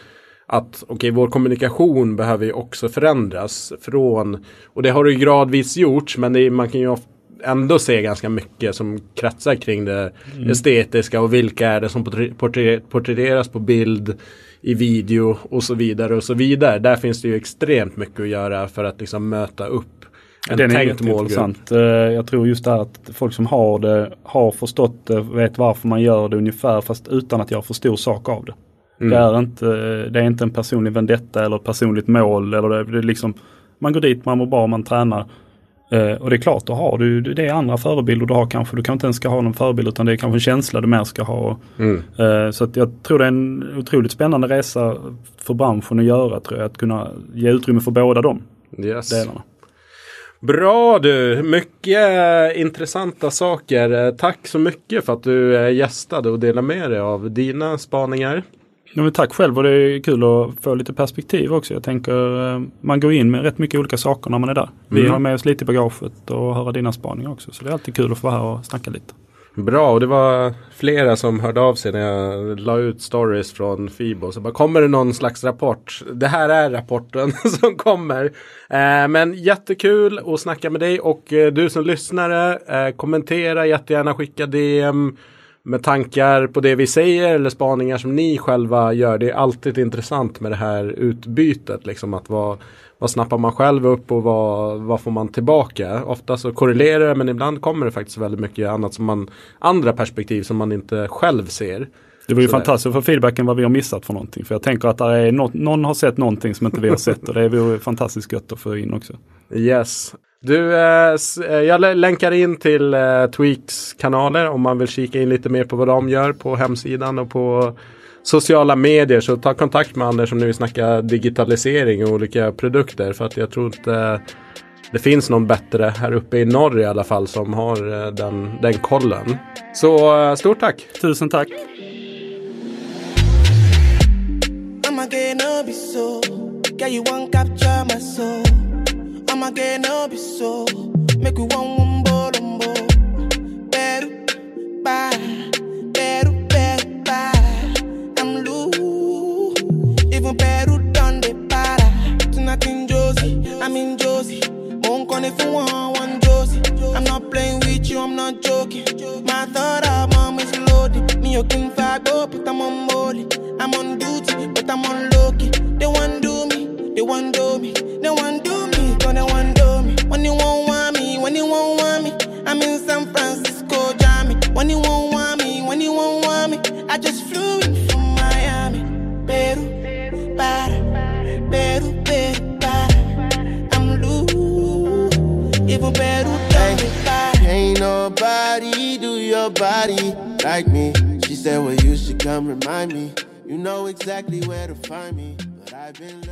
Att okej, vår kommunikation behöver ju också förändras från, och det har det gradvis gjorts, men är, man kan ju ändå se ganska mycket som kretsar kring det estetiska och vilka är det som porträ- porträ- porträtteras på bild i video och så vidare och så vidare. Där finns det ju extremt mycket att göra för att liksom möta upp en Den är tänkt målgrupp. jätteintressant. Eh, Jag tror just det här att folk som har det har förstått det, vet varför man gör det ungefär fast utan att göra för stor sak av det. Det, är inte, det är inte en personlig vendetta eller personligt mål. Eller det, det är liksom, man går dit, man mår bra, man tränar. Eh, och det är klart, då har du, det är andra förebilder du har kanske. Du kanske inte ens ska ha någon förebild utan det är kanske en känsla du mer ska ha. Mm. Eh, så att jag tror det är en otroligt spännande resa för branschen att göra tror jag. Att kunna ge utrymme för båda de Yes. delarna. Bra du, mycket eh, intressanta saker. Tack så mycket för att du gästade och delade med dig av dina spaningar. Ja, men tack själv och det är kul att få lite perspektiv också. Jag tänker eh, man går in med rätt mycket olika saker när man är där. Vi Mm. har med oss lite i bagaget och höra dina spaningar också. Så det är alltid kul att få vara här och snacka lite. Bra, och det var flera som hörde av sig när jag la ut stories från Fibo. Så bara, kommer det någon slags rapport? Det här är rapporten som kommer. Eh, men jättekul att snacka med dig och eh, du som lyssnare, eh, kommentera jättegärna, skicka DM med tankar på det vi säger eller spaningar som ni själva gör. Det är alltid intressant med det här utbytet. Liksom att vad, vad snappar man själv upp och vad, vad får man tillbaka? Ofta så korrelerar det men ibland kommer det faktiskt väldigt mycket annat som man, andra perspektiv som man inte själv ser. Det var ju Så fantastiskt få feedbacken vad vi har missat för någonting. För jag tänker att är något, någon har sett någonting som inte vi har sett och det vore fantastiskt gött att få in också. Yes. Du, eh, eh, jag lä- länkar in till eh, Tweaks kanaler om man vill kika in lite mer på vad de gör på hemsidan och på sociala medier så ta kontakt med Anders om ni vill snacka digitalisering och olika produkter. För att jag tror inte det finns någon bättre här uppe i norr i alla fall som har eh, den, den kollen. Så eh, stort tack! Tusen tack! Make we one one bolombo. Better, bye. even Peru done the para. Tonight in Josie, I'm in Josie. Won't call if you want one Josie. I'm not playing with you, I'm not joking. My thought of mom is loaded. Me, you can fuck up, but I'm on molly. I'm on duty, but I'm on Loki. They want do me, they want do me, they want do me, Francisco, Jammy. When you won't want me, when you won't want me, I just flew in from Miami, Peru para, Peru, Peru, para. I'm loose, even Peru don't para. Ain't nobody do your body like me. She said, well, you should come remind me. You know exactly where to find me, but I've been.